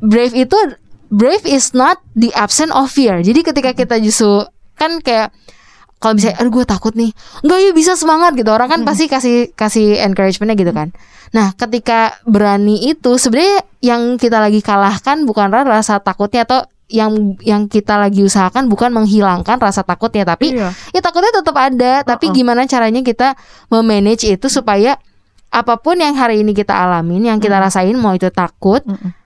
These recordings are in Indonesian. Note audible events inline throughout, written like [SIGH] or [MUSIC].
brave itu brave is not the absence of fear. Jadi ketika kita justru kan kayak kalau misalnya aduh gue takut nih enggak ya bisa semangat gitu orang kan pasti kasih kasih encouragementnya gitu kan nah ketika berani itu sebenarnya yang kita lagi kalahkan bukan rasa takutnya atau yang yang kita lagi usahakan bukan menghilangkan rasa takutnya tapi Iya. ya takutnya tetap ada tapi Uh-uh. gimana caranya kita memanage itu supaya apa pun yang hari ini kita alamin yang kita rasain mau itu takut Mm-mm.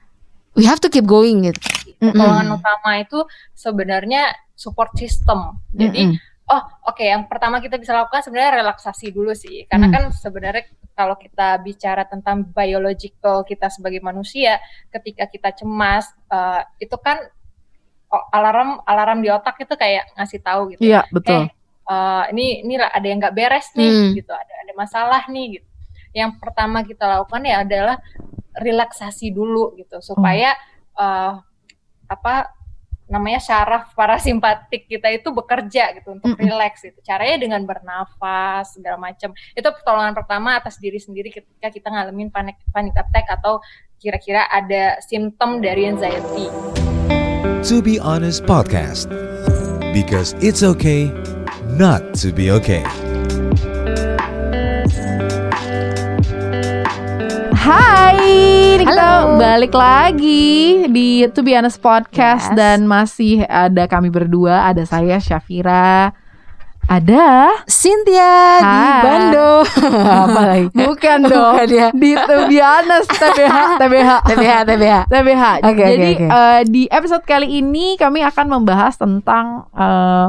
We have to keep going gitu pertolongan utama itu sebenarnya support system. Jadi Mm-mm. oh oke yang pertama kita bisa lakukan sebenarnya relaksasi dulu sih. Karena Hmm. kan sebenarnya kalau kita bicara tentang biological kita sebagai manusia, ketika kita cemas eh, itu kan alarm alarm di otak itu kayak ngasih tahu gitu. Iya, betul. Eh, eh, ini ini ada yang nggak beres nih Hmm. gitu, ada ada masalah nih gitu. Yang pertama kita lakukan ya adalah relaksasi dulu gitu supaya eh, apa namanya syaraf parasimpatik kita itu bekerja gitu untuk Mm-mm. relax gitu. Caranya dengan bernafas segala macam. Itu pertolongan pertama atas diri sendiri ketika kita ngalamin panic panic attack atau kira-kira ada simptom dari anxiety. To Be Honest podcast. Because it's okay not to be okay. Hai, ini kita Halo. balik lagi di To Be Honest Podcast Yes. dan masih ada kami berdua, ada saya Syafira, ada Cynthia di Hai. Bandung [LAUGHS] apa lagi? Bukan dong, Bukan ya. di To Be Honest TBH [LAUGHS] TBH TBH TBH TBH. Oke, Jadi oke. eh, di episode kali ini kami akan membahas tentang eh,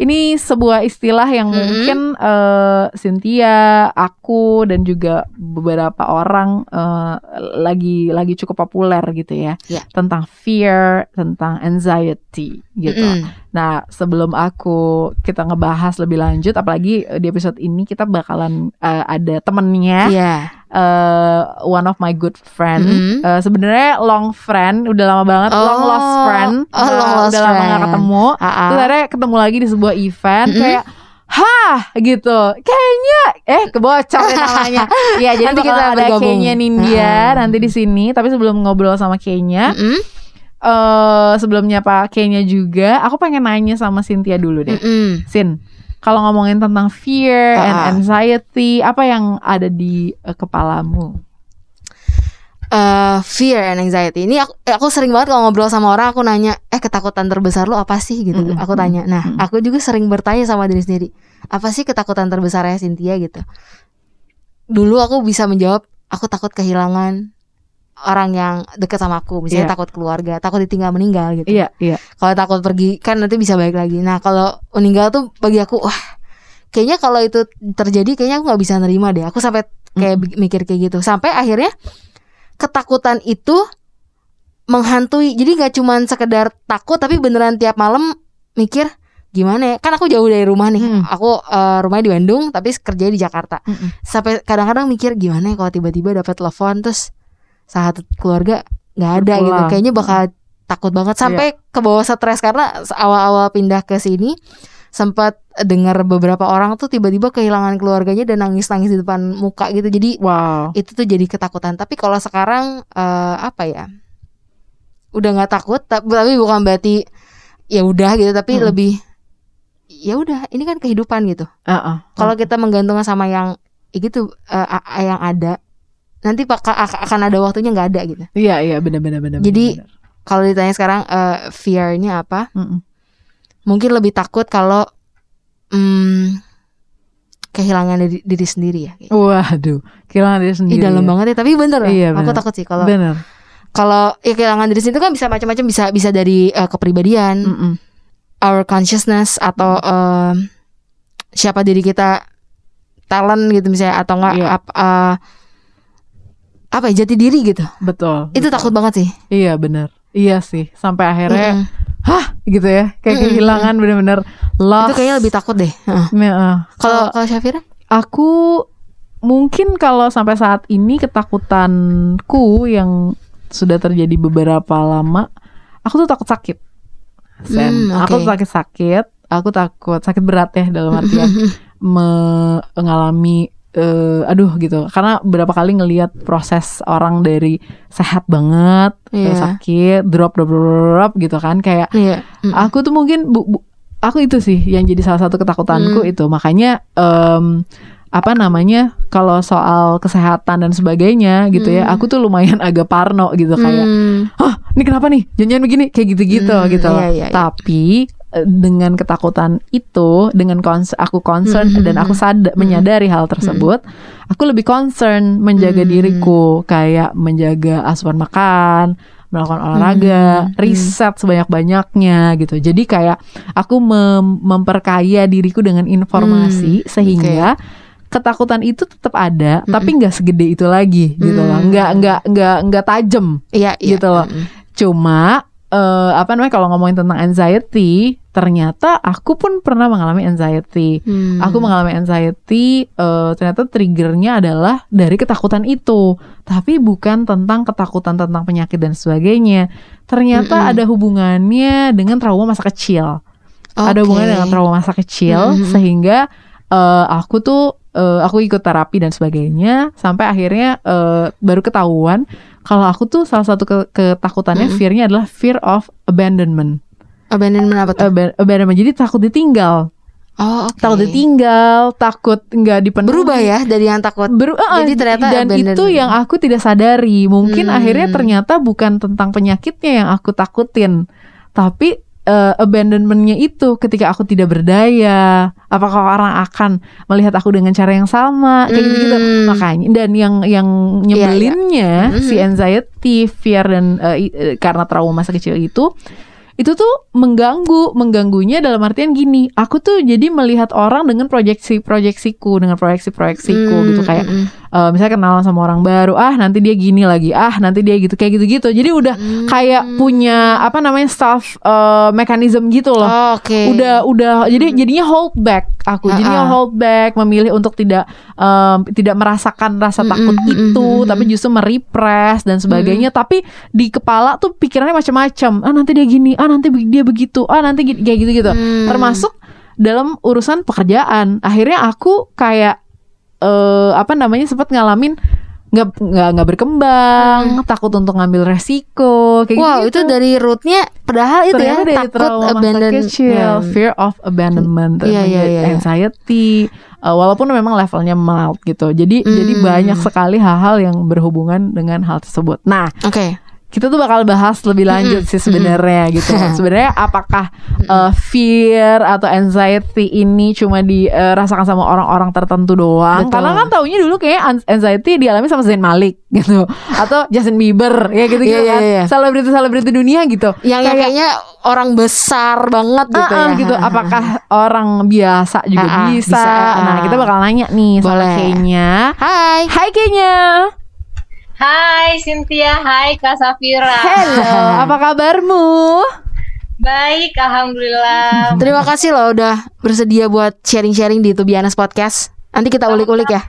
ini sebuah istilah yang Mm-mm. mungkin eh, Cynthia, aku dan juga beberapa orang eh, lagi lagi cukup populer gitu ya Ya. tentang fear, tentang anxiety gitu. Mm-mm. Nah, sebelum aku kita ngebahas lebih lanjut, apalagi di episode ini kita bakalan eh, ada temennya Iya eh, one of my good friend. Mm-mm. Eh, Sebenarnya long friend, udah lama banget, long Oh. lost friend. Oh, Eh, long lost udah lama gak ketemu. Terus akhirnya ketemu lagi di sebuah event Mm-mm. kayak Hah gitu Kayaknya Eh kebocor ya namanya [LAUGHS] Iya jadi Nanti kita ada kayaknya Nindya Ah. Nanti di sini Tapi sebelum ngobrol sama kayaknya Mm-mm. eh Sebelumnya Pak kayaknya juga Aku pengen nanya sama Cynthia dulu deh Mm-mm. Sin kalau ngomongin tentang fear and Ah. anxiety Apa yang ada di eh, kepalamu? Eh, fear and anxiety ini aku, aku sering banget kalau ngobrol sama orang aku nanya eh ketakutan terbesar lu apa sih gitu Mm-mm. aku tanya nah Mm-mm. aku juga sering bertanya sama diri sendiri apa sih ketakutan terbesarnya Cynthia gitu dulu aku bisa menjawab aku takut kehilangan orang yang dekat sama aku. Misalnya Iya. takut keluarga takut ditinggal meninggal gitu. Iya iya. Kalau takut pergi kan nanti bisa balik lagi. Nah kalau meninggal tuh bagi aku wah kayaknya kalau itu terjadi kayaknya aku nggak bisa nerima deh. Aku sampai kayak bi- mikir kayak gitu. Sampai akhirnya ketakutan itu menghantui. Jadi nggak cuman sekedar takut tapi beneran tiap malam mikir gimana ya? Kan aku jauh dari rumah nih. Hmm. aku eh, rumahnya di Bandung tapi kerja di Jakarta. Mm-mm. sampai kadang-kadang mikir gimana ya kalau tiba-tiba dapat telepon terus saat keluarga nggak ada gitu. Kayaknya bakal takut banget. Sampai ke bawah stres karena awal-awal pindah ke sini sempat dengar beberapa orang tuh tiba-tiba kehilangan keluarganya dan nangis-nangis di depan muka gitu. Jadi Wow. itu tuh jadi ketakutan. Tapi kalau sekarang eh, apa ya udah nggak takut ta- tapi bukan berarti ya udah gitu tapi Hmm. lebih ya udah ini kan kehidupan gitu. Heeh. kalau kita menggantungkan sama yang ya gitu a- yang ada nanti akan ada waktunya nggak ada gitu Iya iya benar benar benar. Jadi- kalau ditanya sekarang eh, fear-nya apa Mm-mm. mungkin lebih takut kalau hmm, kehilangan diri, diri sendiri ya kayak. Waduh, kehilangan diri Ih sendiri. dalam ya. banget ya tapi bener Iya, aku bener. takut sih kalau Bener. kalau ya kehilangan diri sendiri itu kan bisa macam-macam bisa bisa dari eh, kepribadian Mm-mm. our consciousness atau em, siapa diri kita talent gitu misalnya atau enggak Iya. ap- eh, apa ya jati diri gitu Betul. itu betul. takut banget sih Iya bener. Iya sih. Sampai akhirnya, Mm-mm. hah gitu ya. Kayak Mm-mm. kehilangan bener-bener lost. itu kayaknya lebih takut deh Heeh. Heeh. kalau kalau Syafira Aku mungkin kalau sampai saat ini ketakutanku yang sudah terjadi beberapa lama, aku tuh takut sakit. Sen, Hmm, aku oke. tuh sakit-sakit, aku takut sakit berat ya dalam artian [LAUGHS] mengalami eh, aduh gitu karena berapa kali ngelihat proses orang dari sehat banget eh, sakit drop drop drop drop gitu kan kayak Iya. Mm. aku tuh mungkin bu, bu- aku itu sih yang jadi salah satu ketakutanku Hmm. itu makanya em, apa namanya kalau soal kesehatan dan sebagainya gitu ya Hmm. aku tuh lumayan [LAUGHS] agak parno gitu kayak ah ini kenapa nih jangan begini kayak gitu-gitu Hmm, gitu loh. iya, iya, iya. tapi eh, dengan ketakutan itu dengan cons- aku concern Hmm, dan hmm, aku sadar menyadari hal tersebut aku lebih concern menjaga Hmm. diriku kayak menjaga asupan makan melakukan olahraga Hmm, hmm. riset sebanyak-banyaknya gitu jadi kayak aku mem- memperkaya diriku dengan informasi Hmm, sehingga ketakutan itu tetap ada Mm-mm. tapi nggak segede itu lagi gitu loh Hmm. nggak nggak nggak nggak tajem Iya, iya. gitu loh. Mm. cuma eh, apa namanya kalau ngomongin tentang anxiety ternyata aku pun pernah mengalami anxiety Hmm. aku mengalami anxiety eh, ternyata triggernya adalah dari ketakutan itu tapi bukan tentang ketakutan tentang penyakit dan sebagainya ternyata Mm-mm. ada hubungannya dengan trauma masa kecil ada Oke. hubungannya dengan trauma masa kecil Mhm. sehingga eh, aku tuh eh, aku ikut terapi dan sebagainya sampai akhirnya eh, baru ketahuan kalau aku tuh salah satu ke- ketakutannya Mhm. fearnya adalah fear of abandonment Abandonment apa tuh? Aban- abandonment jadi takut ditinggal Oh, oke. takut ditinggal takut nggak dipenuhi Berubah ya dari yang takut. Beru- eh, Jadi ternyata dan abandonment. itu yang aku tidak sadari mungkin Hmm. akhirnya ternyata bukan tentang penyakitnya yang aku takutin tapi eh, abandonmentnya itu ketika aku tidak berdaya apakah orang akan melihat aku dengan cara yang sama kayak gitu gitu Hmm. makanya dan yang yang nyebelinnya iya. si anxiety fear dan eh, eh, karena trauma masa kecil itu itu tuh mengganggu mengganggunya dalam artian gini aku tuh jadi melihat orang dengan proyeksi proyeksiku dengan proyeksi proyeksiku Hmm, gitu kayak mm, eh, misalnya kenalan sama orang baru ah nanti dia gini lagi ah nanti dia gitu kayak gitu gitu jadi udah Hmm. kayak punya apa namanya staff eh, mechanism gitu loh. Oh, Oke. udah udah jadi jadinya hold back aku jadinya Ah-ah. hold back memilih untuk tidak em, tidak merasakan rasa Mm-mm, takut mm-mm, itu tapi justru merepress dan sebagainya. Tapi di kepala tuh pikirannya macam-macam. Ah nanti dia gini ah nanti dia begitu ah nanti gini, kayak gitu gitu Hmm. termasuk dalam urusan pekerjaan. Akhirnya aku kayak eh apa namanya sempat ngalamin nggak nggak nggak berkembang takut untuk ngambil resiko kayak Hmm. Wow, gitu itu dari rootnya padahal itu ternyata ya dari takut abandon kecil, ya. fear of abandonment, Iya, iya, iya. anxiety, uh, walaupun memang levelnya mild gitu. Jadi Hmm. jadi banyak sekali hal-hal yang berhubungan dengan hal tersebut. Nah, Oke. Kita tuh bakal bahas lebih lanjut sih sebenarnya [LAUGHS] gitu. Sebenarnya apakah uh, fear atau anxiety ini cuma dirasakan sama orang-orang tertentu doang? Betul. Karena kan taunya dulu kayak an- anxiety dialami sama Zayn Malik gitu [LAUGHS] atau Justin Bieber ya gitu gitu kan. iya. Selebriti-selebriti dunia gitu. Yang yang kayaknya orang besar banget gitu ah, ya. gitu. Apakah [LAUGHS] orang biasa juga ah, bisa? bisa, ah. Nah, kita bakal nanya nih sama Boleh. Kenya. Hai. Hai Kenya. Hai Cynthia, hai Kak Safira. Halo, apa kabarmu? Baik, alhamdulillah. Terima kasih loh udah bersedia buat sharing-sharing di Tubianas Podcast. Nanti kita ulik-ulik ya.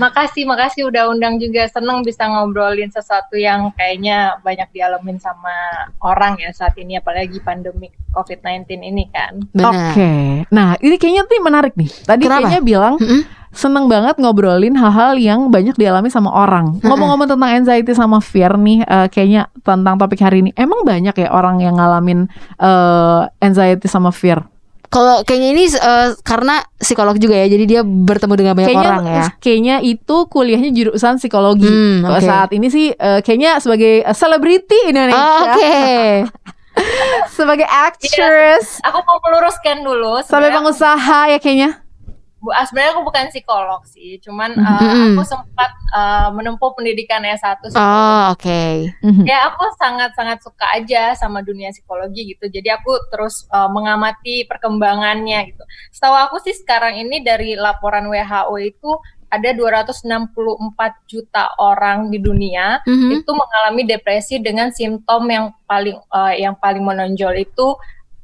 Makasih, makasih udah undang juga. Seneng bisa ngobrolin sesuatu yang kayaknya banyak dialamin sama orang ya saat ini, apalagi pandemi COVID-19 ini kan. Oke. Nah, ini kayaknya tuh menarik nih. Tadi Kenapa? kayaknya bilang Mm-mm. Seneng banget ngobrolin hal-hal yang banyak dialami sama orang. Ngomong-ngomong tentang anxiety sama fear nih, eh, kayaknya tentang topik hari ini. Emang banyak ya orang yang ngalamin eh, anxiety sama fear? Kalau kayaknya ini eh, karena psikolog juga ya, jadi dia bertemu dengan banyak kayaknya orang ya. kayaknya itu kuliahnya jurusan psikologi. Hmm, Kalau oke. Saat ini sih eh, kayaknya sebagai selebriti Indonesia, Oh, Oke. [LAUGHS] sebagai actress, Aku mau meluruskan dulu. sampai pengusaha ya kayaknya. Bu, ah, sebenarnya aku bukan psikolog sih, cuman uh, Mhm. aku sempat uh, menempuh pendidikan S1 psikologi. Oh, oke. Mhm. [LAUGHS] Ya aku sangat-sangat suka aja sama dunia psikologi gitu. Jadi aku terus uh, mengamati perkembangannya gitu. Setahu aku sih sekarang ini dari laporan WHO itu ada 264 juta orang di dunia Mhm. itu mengalami depresi dengan simptom yang paling uh, yang paling menonjol itu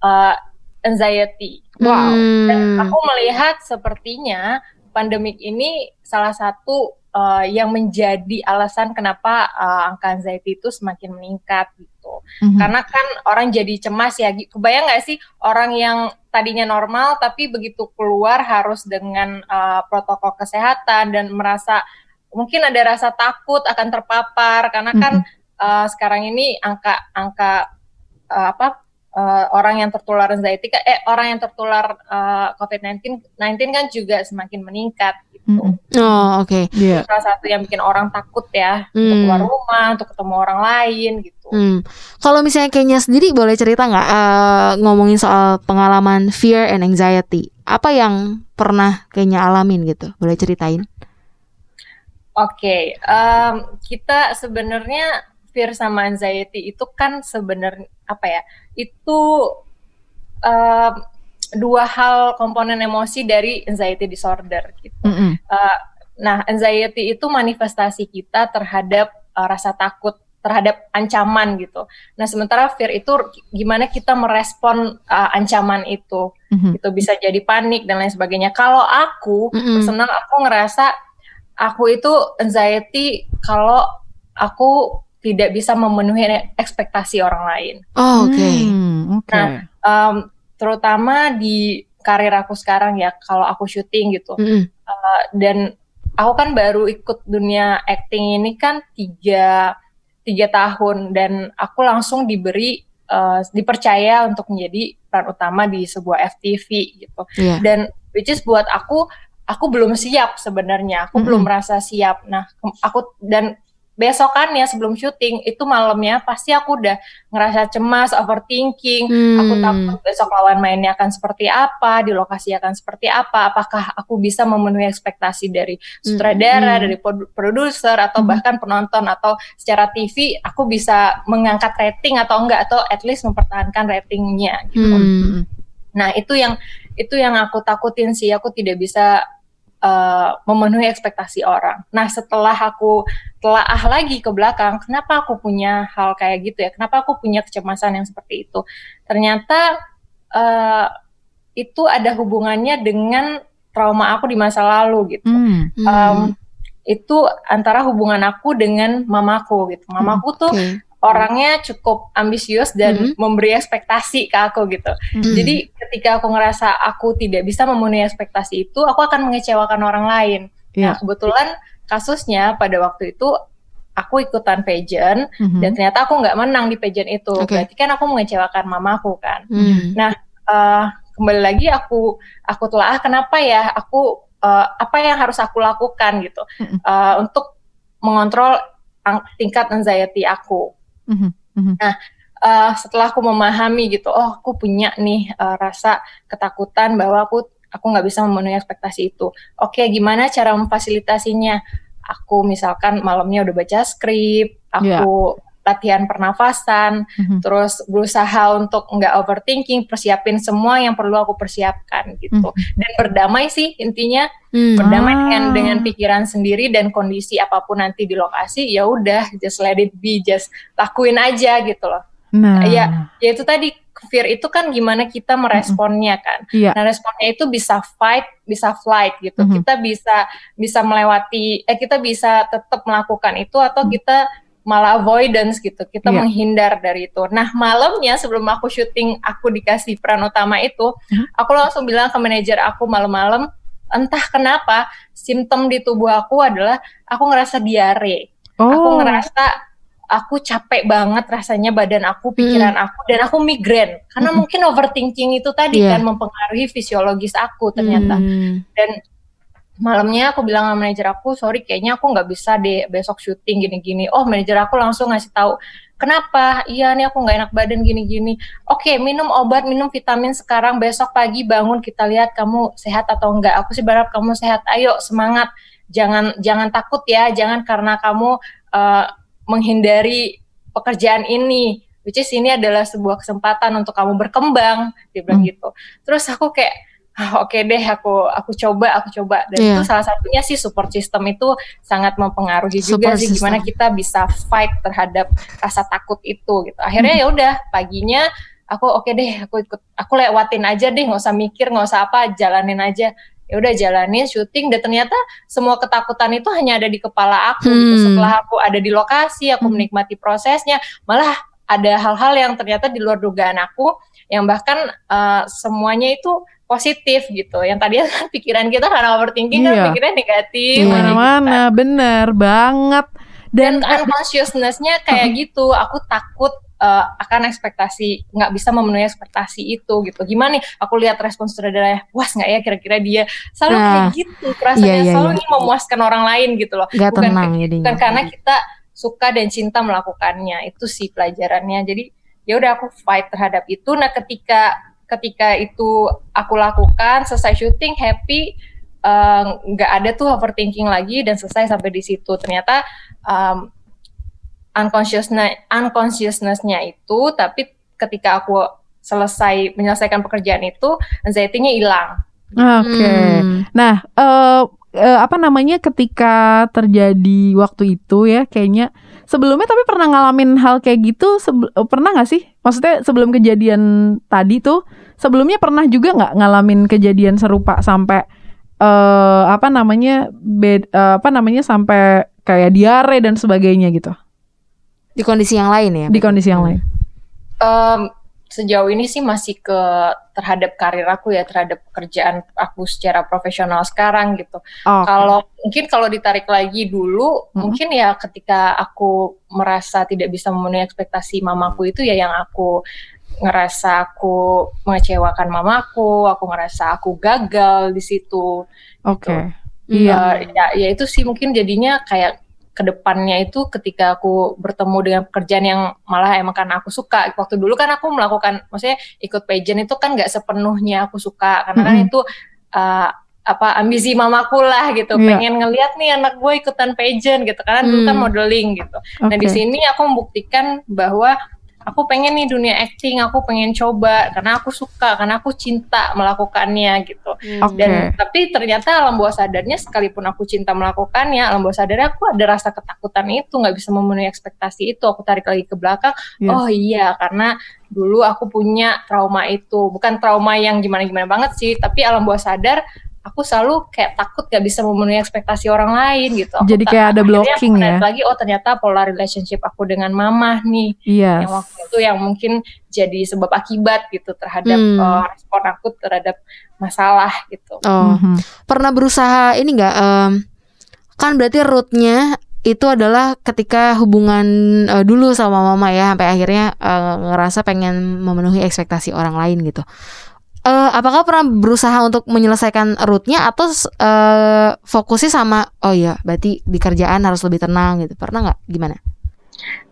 uh, anxiety. Wow. Dan Hmm. aku melihat sepertinya pandemik ini salah satu uh, yang menjadi alasan kenapa uh, angka anxiety itu semakin meningkat gitu. Mhm. karena kan orang jadi cemas ya kebayang nggak sih orang yang tadinya normal tapi begitu keluar harus dengan uh, protokol kesehatan dan merasa mungkin ada rasa takut akan terpapar karena kan uh, sekarang ini angka angka uh, apa uh, orang yang tertular anxiety eh orang yang tertular uh, COVID-19 19 kan juga semakin meningkat gitu. Oh, oke. Iya. Salah satu yang bikin orang takut ya untuk Hmm. keluar rumah, untuk ketemu orang lain gitu. Hmm. Kalau misalnya kayaknya sendiri boleh cerita nggak eh, ngomongin soal pengalaman fear and anxiety? Apa yang pernah kayaknya alamin gitu? Boleh ceritain? Oke, em, kita sebenarnya fear sama anxiety itu kan sebenarnya apa ya? Itu em, dua hal komponen emosi dari anxiety disorder gitu. Mhm. Eh, nah, anxiety itu manifestasi kita terhadap eh, rasa takut terhadap ancaman gitu. Nah, sementara fear itu gimana kita merespon eh, ancaman itu. Mhm. Itu bisa jadi panik dan lain sebagainya. Kalau aku Mm-mm. personal aku ngerasa aku itu anxiety kalau aku tidak bisa memenuhi ekspektasi orang lain. Oh, oke. Hmm, Oke. Nah, Em, terutama di karir aku sekarang ya, kalau aku syuting gitu. Mm-mm. Uh, dan aku kan baru ikut dunia acting ini kan tiga tiga tahun dan aku langsung diberi uh, dipercaya untuk menjadi peran utama di sebuah FTV gitu Iya. dan which is buat aku aku belum siap sebenarnya aku Mm-mm. belum merasa siap nah aku dan besokannya sebelum syuting itu malamnya pasti aku udah ngerasa cemas overthinking aku Hmm. takut besok lawan mainnya akan seperti apa di lokasi akan seperti apa apakah aku bisa memenuhi ekspektasi dari sutradara Hmm. dari produ- produser atau Hmm. bahkan penonton atau secara TV aku bisa mengangkat rating atau enggak atau at least mempertahankan ratingnya gitu. Hmm. Nah, itu yang itu yang aku takutin sih, aku tidak bisa uh, memenuhi ekspektasi orang. Nah, setelah aku telaah lagi ke belakang, kenapa aku punya hal kayak gitu ya? Kenapa aku punya kecemasan yang seperti itu? Ternyata uh, itu ada hubungannya dengan trauma aku di masa lalu gitu. Hmm. Hmm. Um, itu antara hubungan aku dengan mamaku gitu. Mamaku tuh. Orangnya cukup ambisius dan Mhm. memberi ekspektasi ke aku gitu. Hmm. Jadi ketika aku ngerasa aku tidak bisa memenuhi ekspektasi itu, aku akan mengecewakan orang lain. Nah, Iya. kebetulan kasusnya pada waktu itu aku ikutan pageant Mhm. dan ternyata aku nggak menang di pageant itu. Oke. Berarti kan aku mengecewakan mamaku kan. Hmm. Eh, kembali lagi aku aku telah kenapa ya aku eh, apa yang harus aku lakukan gitu Mhm. eh, untuk mengontrol tingkat anxiety aku. Mhm. Mhm. Eh, setelah aku memahami gitu, oh aku punya nih eh, rasa ketakutan bahwa aku aku nggak bisa memenuhi ekspektasi itu. Oke, gimana cara memfasilitasinya? Aku misalkan malamnya udah baca skrip, aku latihan pernafasan, Mhm. terus berusaha untuk nggak overthinking, persiapin semua yang perlu aku persiapkan gitu. Dan berdamai sih intinya, Hmm. berdamai Ah. dengan dengan pikiran sendiri dan kondisi apa pun nanti di lokasi, ya udah just let it be, just lakuin aja gitu loh. Nah, Iya. Ya itu tadi fear itu kan gimana kita meresponnya kan. Iya. Nah, responnya itu bisa fight, bisa flight gitu. Mhm. Kita bisa bisa melewati eh kita bisa tetap melakukan itu atau Mhm. kita malah avoidance gitu. Kita Iya. menghindar dari itu. Nah, malamnya sebelum aku syuting aku dikasih peran utama itu, Mhm. aku langsung bilang ke manajer aku malam-malam, entah kenapa simptom di tubuh aku adalah aku ngerasa diare. Oh. Aku ngerasa aku capek banget rasanya badan aku, pikiran aku dan aku migrain. Karena Mm-mm. mungkin overthinking itu tadi Iya. kan mempengaruhi fisiologis aku ternyata. Hmm. Dan malamnya aku bilang sama manajer aku, sorry kayaknya aku nggak bisa deh besok syuting gini-gini. Oh manajer aku langsung ngasih tahu, kenapa? Iya nih aku nggak enak badan gini-gini. Oke minum obat, minum vitamin sekarang. Besok pagi bangun kita lihat kamu sehat atau enggak. Aku sih berharap kamu sehat. Ayo semangat. Jangan jangan takut ya. Jangan karena kamu eh, menghindari pekerjaan ini. Which is ini adalah sebuah kesempatan untuk kamu berkembang. Dia bilang Hmm. gitu. Terus aku kayak [LAUGHS] ah, oke deh aku aku coba aku coba dan Iya. itu salah satunya sih support system itu sangat mempengaruhi juga Support sih gimana kita bisa fight terhadap rasa takut itu gitu akhirnya ya udah paginya aku oke deh aku ikut aku lewatin aja deh nggak usah mikir nggak usah apa jalanin aja ya udah jalanin syuting dan ternyata semua ketakutan itu hanya ada di kepala aku gitu. Hmm. setelah aku ada di lokasi aku Hmm. menikmati prosesnya malah ada hal-hal yang ternyata di luar dugaan aku yang bahkan uh, semuanya itu positif gitu. Yang tadi kan [LAUGHS] pikiran kita karena overthinking Iya. kan pikirnya negatif. Iya. Mana-mana, bener banget. Dan, Dan, unconsciousness-nya kayak gitu. Aku takut uh, akan ekspektasi nggak bisa memenuhi ekspektasi itu gitu. Gimana nih? Aku lihat respon saudaranya, puas nggak ya kira-kira dia selalu Nah, kayak gitu. Rasanya iya, iya, selalu iya. ingin memuaskan orang lain gitu loh. Gak Bukan tenang jadinya. bukan karena kita suka dan cinta melakukannya itu sih pelajarannya jadi ya udah aku fight terhadap itu nah ketika ketika itu aku lakukan selesai syuting happy eh, nggak ada tuh overthinking lagi dan selesai sampai di situ ternyata um, unconsciousness unconsciousness-nya itu tapi ketika aku selesai menyelesaikan pekerjaan itu anxiety-nya hilang oke. Hmm. Nah, eh eh, apa namanya ketika terjadi waktu itu ya, kayaknya sebelumnya tapi pernah ngalamin hal kayak gitu, sebe- eh, pernah nggak sih? Maksudnya sebelum kejadian tadi tuh, sebelumnya pernah juga nggak ngalamin kejadian serupa sampai eh apa namanya bed, eh, apa namanya sampai kayak diare dan sebagainya gitu Di kondisi yang lain ya. di kondisi yang lain. Em, sejauh ini sih masih ke terhadap karir aku ya terhadap pekerjaan aku secara profesional sekarang gitu. Oh, Kalau mungkin kalau ditarik lagi dulu, Mhm. mungkin ya ketika aku merasa tidak bisa memenuhi ekspektasi mamaku itu ya yang aku ngerasa aku mengecewakan mamaku, aku ngerasa aku gagal di situ. oke. Hmm. Iya. Eh, ya, ya itu sih mungkin jadinya kayak ke depannya itu ketika aku bertemu dengan pekerjaan yang malah emang karena aku suka waktu dulu kan aku melakukan maksudnya ikut pageant itu kan nggak sepenuhnya aku suka karena kan Mm-mm. itu uh, apa ambisi mamaku lah gitu Iya. pengen ngeliat nih anak gue ikutan pageant gitu karena dulu kan Hmm. modeling gitu nah di sini aku membuktikan bahwa aku pengen nih dunia acting aku pengen coba karena aku suka karena aku cinta melakukannya gitu Hmm. Oke. dan tapi ternyata alam bawah sadarnya sekalipun aku cinta melakukannya alam bawah sadarnya aku ada rasa ketakutan itu nggak bisa memenuhi ekspektasi itu aku tarik lagi ke belakang Yes. oh iya karena dulu aku punya trauma itu bukan trauma yang gimana gimana banget sih tapi alam bawah sadar aku selalu kayak takut gak bisa memenuhi ekspektasi orang lain gitu Aku Jadi kayak ada blocking ya? lagi oh ternyata pola relationship aku dengan mama nih Yes. yang waktu itu yang mungkin jadi sebab akibat gitu terhadap Hmm. uh, respon aku terhadap masalah gitu Oh, Mhm. pernah berusaha ini nggak? em, kan berarti rootnya itu adalah ketika hubungan eh, dulu sama mama ya, sampai akhirnya eh, ngerasa pengen memenuhi ekspektasi orang lain gitu. Eh, apakah pernah berusaha untuk menyelesaikan rootnya atau eh, fokusnya sama oh iya berarti di kerjaan harus lebih tenang gitu pernah nggak gimana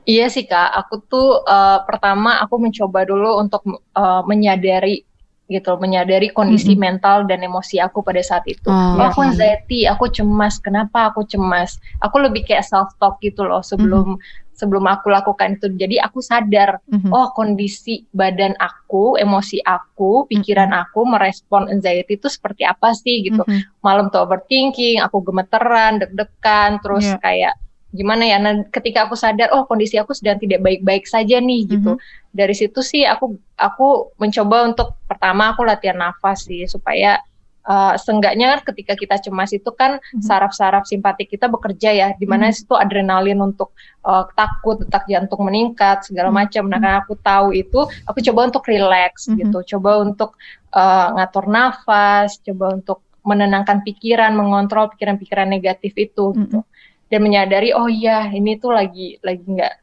Iya sih kak, aku tuh eh, pertama aku mencoba dulu untuk eh, menyadari gitu, menyadari kondisi Mhm. mental dan emosi aku pada saat itu. Oh, aku oke. anxiety, aku cemas. Kenapa aku cemas? Aku lebih kayak self talk gitu loh sebelum sebelum aku lakukan itu. Jadi aku sadar, Mhm. oh kondisi badan aku, emosi aku, pikiran aku merespon anxiety itu seperti apa sih gitu. Mhm. Malam tuh overthinking, aku gemeteran, deg-degan, terus Iya. kayak gimana ya? Nah, ketika aku sadar, oh kondisi aku sedang tidak baik-baik saja nih gitu. Dari situ sih aku aku mencoba untuk pertama aku latihan nafas sih supaya uh, seenggaknya kan ketika kita cemas itu kan Mhm. saraf-saraf simpatik kita bekerja ya, di mana Mhm. situ adrenalin untuk uh, takut, detak jantung meningkat segala Mhm. macam. Nah, karena aku tahu itu, aku coba untuk relax gitu, coba untuk uh, ngatur nafas, coba untuk menenangkan pikiran, mengontrol pikiran-pikiran negatif itu gitu. Dan menyadari oh iya ini tuh lagi lagi nggak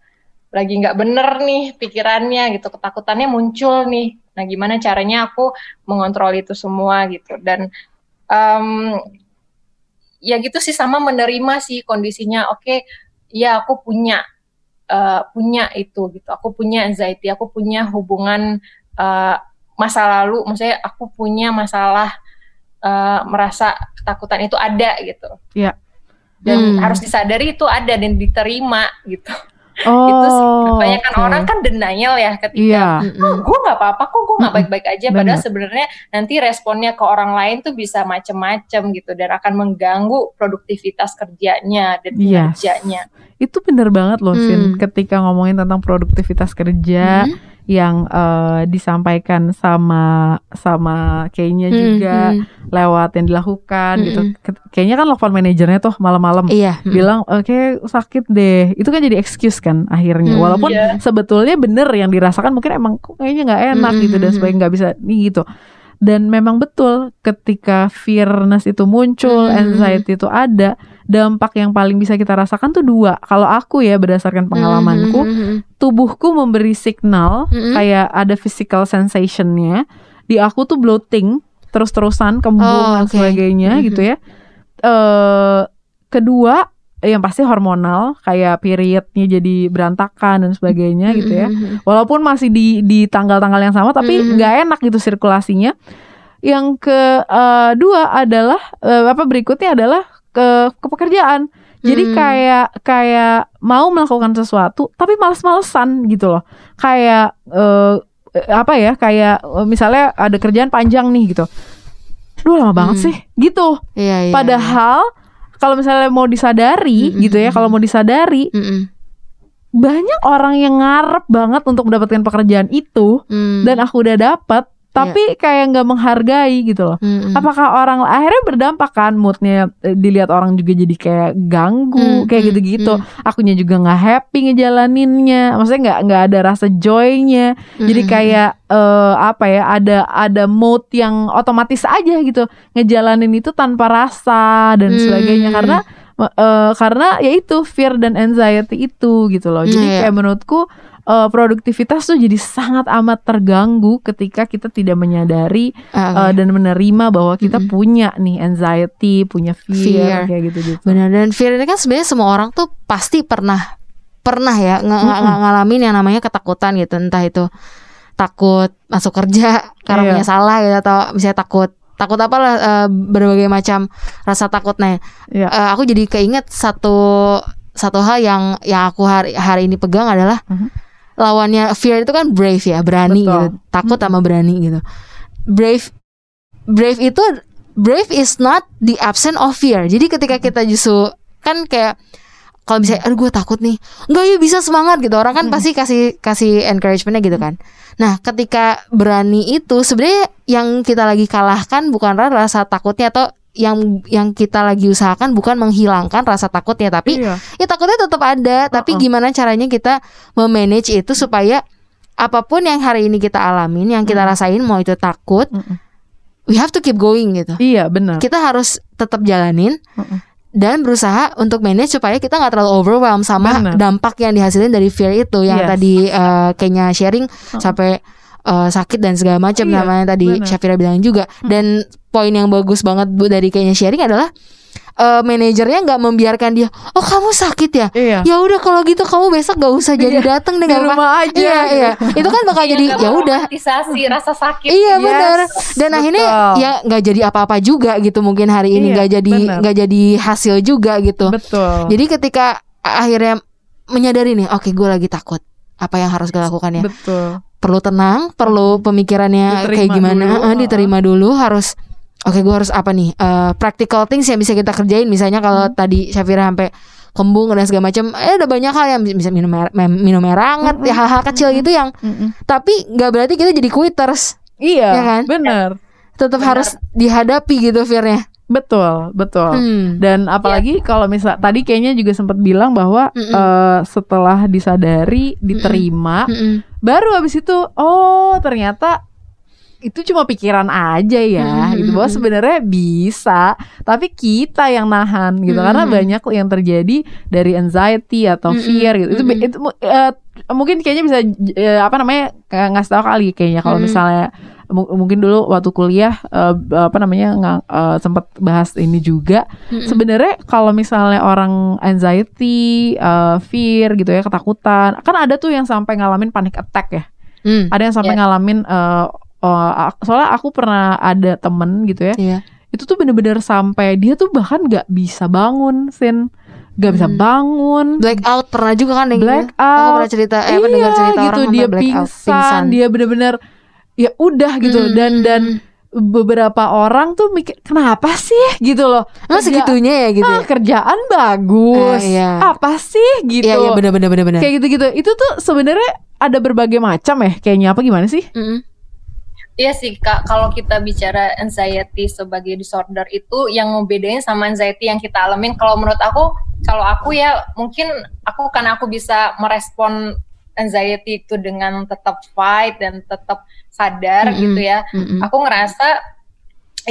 lagi nggak bener nih pikirannya gitu, ketakutannya muncul nih. Nah, gimana caranya aku mengontrol itu semua gitu dan em, ya gitu sih sama menerima sih kondisinya. Oke, ya aku punya eh, punya itu gitu. Aku punya anxiety, aku punya hubungan eh, masa lalu, maksudnya aku punya masalah eh, merasa ketakutan itu ada gitu. Iya. Dan Hmm. harus disadari itu ada dan diterima gitu. Oh, itu kebanyakan oke. orang kan denial ya ketika Iya. Mm-mm. gue nggak apa-apa kok gue nggak baik-baik aja Bener. padahal sebenarnya nanti responnya ke orang lain tuh bisa macem-macem gitu dan akan mengganggu produktivitas kerjanya dan Yes. kinerjanya Itu bener banget loh, Sin. Hmm. Ketika ngomongin tentang produktivitas kerja, Hmm. Yang eh, disampaikan sama sama kayaknya Hmm, juga hmm. lewat yang dilakukan gitu. Mm-mm. Ke- Kayaknya kan telepon manajernya tuh malam-malam Iya. hmm. bilang oke sakit deh. Itu kan jadi excuse kan akhirnya. Hmm, Walaupun iya. sebetulnya bener yang dirasakan mungkin emang kayaknya nggak enak Mm-mm, gitu dan mm-mm. sebaiknya nggak bisa nih gitu. Dan memang betul ketika fearness itu muncul, Mm-mm. anxiety itu ada, dampak yang paling bisa kita rasakan tuh dua. Kalau aku ya berdasarkan pengalamanku, Hmm, hmm, hmm, tubuhku memberi signal Mm-mm. kayak ada physical sensationnya di aku tuh bloating terus-terusan kembung Oh, dan sebagainya Mhm. gitu ya. Eh kedua yang pasti hormonal kayak periodnya jadi berantakan dan sebagainya gitu ya. hmm, hmm. Walaupun masih di di tanggal-tanggal yang sama tapi nggak enak gitu sirkulasinya. Yang kedua adalah eh, apa berikutnya adalah ke ke pekerjaan. Jadi Hmm. kayak kayak mau melakukan sesuatu tapi males-malesan gitu loh. Kayak eh, apa ya? Kayak eh, misalnya ada kerjaan panjang nih gitu. Duh lama banget Hmm. sih gitu. Iya, iya. Padahal kalau misalnya mau disadari Mm-mm. gitu ya, kalau mau disadari Mm-mm. banyak orang yang ngarep banget untuk mendapatkan pekerjaan itu Hmm. dan aku udah dapat tapi kayak nggak menghargai gitu loh. Mm-mm. Apakah orang akhirnya berdampak kan moodnya dilihat orang juga jadi kayak ganggu Hmm, kayak hmm, gitu-gitu. hmm. Akunya juga nggak happy ngejalaninnya. Maksudnya nggak nggak ada rasa joynya. Jadi Mm-mm. kayak eh, apa ya ada ada mode yang otomatis aja gitu ngejalanin itu tanpa rasa dan Hmm. sebagainya karena eh, karena ya itu fear dan anxiety itu gitu loh. Jadi Iya. kayak menurutku eh, produktivitas tuh jadi sangat amat terganggu ketika kita tidak menyadari Ah, eh, dan menerima bahwa kita Mm-mm. punya nih anxiety, punya fear, Fear. kayak gitu-gitu. Benar dan fear ini kan sebenarnya semua orang tuh pasti pernah pernah ya ng- ng- Mm-mm. ngalamin yang namanya ketakutan gitu entah itu takut masuk kerja karena Iya. punya salah gitu atau misalnya takut takut apalah eh, berbagai macam rasa takutnya. Iya. Eh, aku jadi keinget satu satu hal yang yang aku hari hari ini pegang adalah Mhm. lawannya fear itu kan brave ya berani Betul. gitu takut sama berani gitu brave brave itu brave is not the absence of fear jadi ketika kita justru kan kayak kalau misalnya aduh gue takut nih enggak ya bisa semangat gitu orang kan Hmm. pasti kasih kasih encouragementnya gitu kan nah ketika berani itu sebenarnya yang kita lagi kalahkan bukan rasa takutnya atau yang yang kita lagi usahakan bukan menghilangkan rasa takutnya tapi Iya. ya takutnya tetap ada tapi Uh-uh. gimana caranya kita memanage itu supaya apa pun yang hari ini kita alamin yang kita Mm. rasain mau itu takut Mm-mm. we have to keep going gitu Iya benar. kita harus tetap jalanin Mm-mm. Dan berusaha untuk manage supaya kita nggak terlalu overwhelmed sama Benar. dampak yang dihasilin dari fear itu yang Yes. tadi eh, kayaknya sharing Uh-uh. sampai eh, sakit dan segala macam Iya, namanya tadi. Syafira bilang juga dan poin yang bagus banget bu dari kayaknya sharing adalah eh, manajernya nggak membiarkan dia oh kamu sakit ya Iya. ya udah kalau gitu kamu besok gak usah jadi Iya, datang deh Di nggak apa rumah aja. iya iya itu kan bakal jadi Nggak ya udah rasa sakit Iya Yes, benar. Dan akhirnya betul. ya nggak jadi apa-apa juga gitu mungkin hari ini Iya, nggak jadi benar. nggak jadi hasil juga gitu. Betul. Jadi ketika akhirnya menyadari nih, oke gue lagi takut. Apa yang harus gue lakukan ya? Betul. Perlu tenang, perlu pemikirannya Diterima kayak gimana? dulu, diterima dulu harus. Oke, gue harus apa nih? Eh, practical things yang bisa kita kerjain. Misalnya kalau Hmm. tadi Syafira sampai kembung dan segala macam, eh ada banyak hal yang bisa minum air, minum air hangat, Mm-mm. ya hal-hal kecil gitu yang Mm-mm. tapi nggak berarti kita jadi quitters. Iya, Ya kan? benar. Tetap harus dihadapi gitu fearnya. Betul, betul. Hmm. Dan apalagi kalau misal tadi kayaknya juga sempat bilang bahwa Mm-mm. eh, setelah disadari, diterima, Mm-mm. baru habis itu oh ternyata itu cuma pikiran aja ya Mm-mm. gitu bahwa sebenarnya bisa tapi kita yang nahan gitu karena Mm-mm. banyak yang terjadi dari anxiety atau fear gitu itu, Mm-mm. itu eh, mungkin kayaknya bisa eh, apa namanya kayak ngasih tahu kali kayaknya kalau Mm-mm. misalnya mu- mungkin dulu waktu kuliah eh, apa namanya nggak eh, sempat bahas ini juga Mm-mm. sebenarnya kalau misalnya orang anxiety, eh, fear gitu ya, ketakutan, kan ada tuh yang sampai ngalamin panic attack ya. Hmm. Ada yang sampai Ya. ngalamin eh, ak- soalnya aku pernah ada temen gitu ya. Iya. Itu tuh bener-bener sampai dia tuh bahkan nggak bisa bangun, sin, nggak bisa Hmm. bangun. Blackout pernah juga kan yang Black gitu. Aku out. pernah cerita eh iya, dengar cerita gitu orang dia sampai blackout, pingsan, dia bener-bener ya udah gitu Hmm, dan dan hmm, beberapa orang tuh mikir kenapa sih gitu loh. Kerja- segitunya ya gitu Ah, ya? kerjaan bagus. Ah, iya. Apa sih gitu. Iya, iya benar benar benar benar. Kayak gitu-gitu. Itu tuh sebenarnya ada berbagai macam ya kayaknya apa gimana sih? Mm-mm. Iya sih kak, kalau kita bicara anxiety sebagai disorder itu yang ngebedain sama anxiety yang kita alamin. Kalau menurut aku, kalau aku ya mungkin aku karena aku bisa merespon anxiety itu dengan tetap fight dan tetap sadar Mm-mm. gitu ya. Mm-mm. Aku ngerasa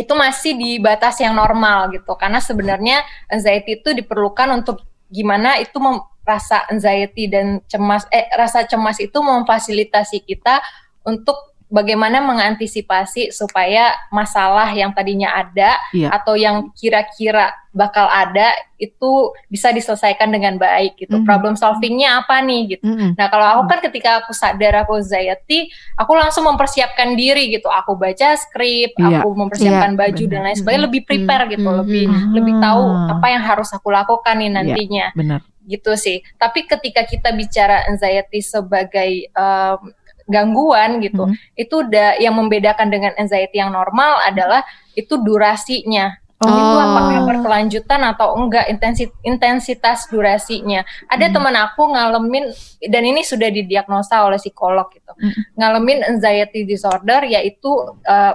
itu masih di batas yang normal gitu. Karena sebenarnya anxiety itu diperlukan untuk gimana itu rasa anxiety dan cemas eh rasa cemas itu memfasilitasi kita untuk bagaimana mengantisipasi supaya masalah yang tadinya ada Iya. atau yang kira-kira bakal ada itu bisa diselesaikan dengan baik gitu. Mhm. Problem solvingnya apa nih gitu. Mm-mm. Nah kalau aku kan ketika aku sadar aku anxiety, aku langsung mempersiapkan diri gitu. Aku baca skrip, Iya. aku mempersiapkan Iya, baju dan benar. lain sebagainya, lebih prepare gitu, Mhm. lebih Mhm. lebih tahu Ah. apa yang harus aku lakukan nih nantinya Benar. gitu sih. Tapi ketika kita bicara anxiety sebagai em, gangguan gitu, Mhm. itu udah yang membedakan dengan anxiety yang normal adalah itu durasinya. Oh. Itu apakah berkelanjutan atau enggak intensi- intensitas durasinya. Ada Hmm. teman aku ngalamin dan ini sudah didiagnosa oleh psikolog gitu. Hmm. Ngalamin anxiety disorder yaitu eh,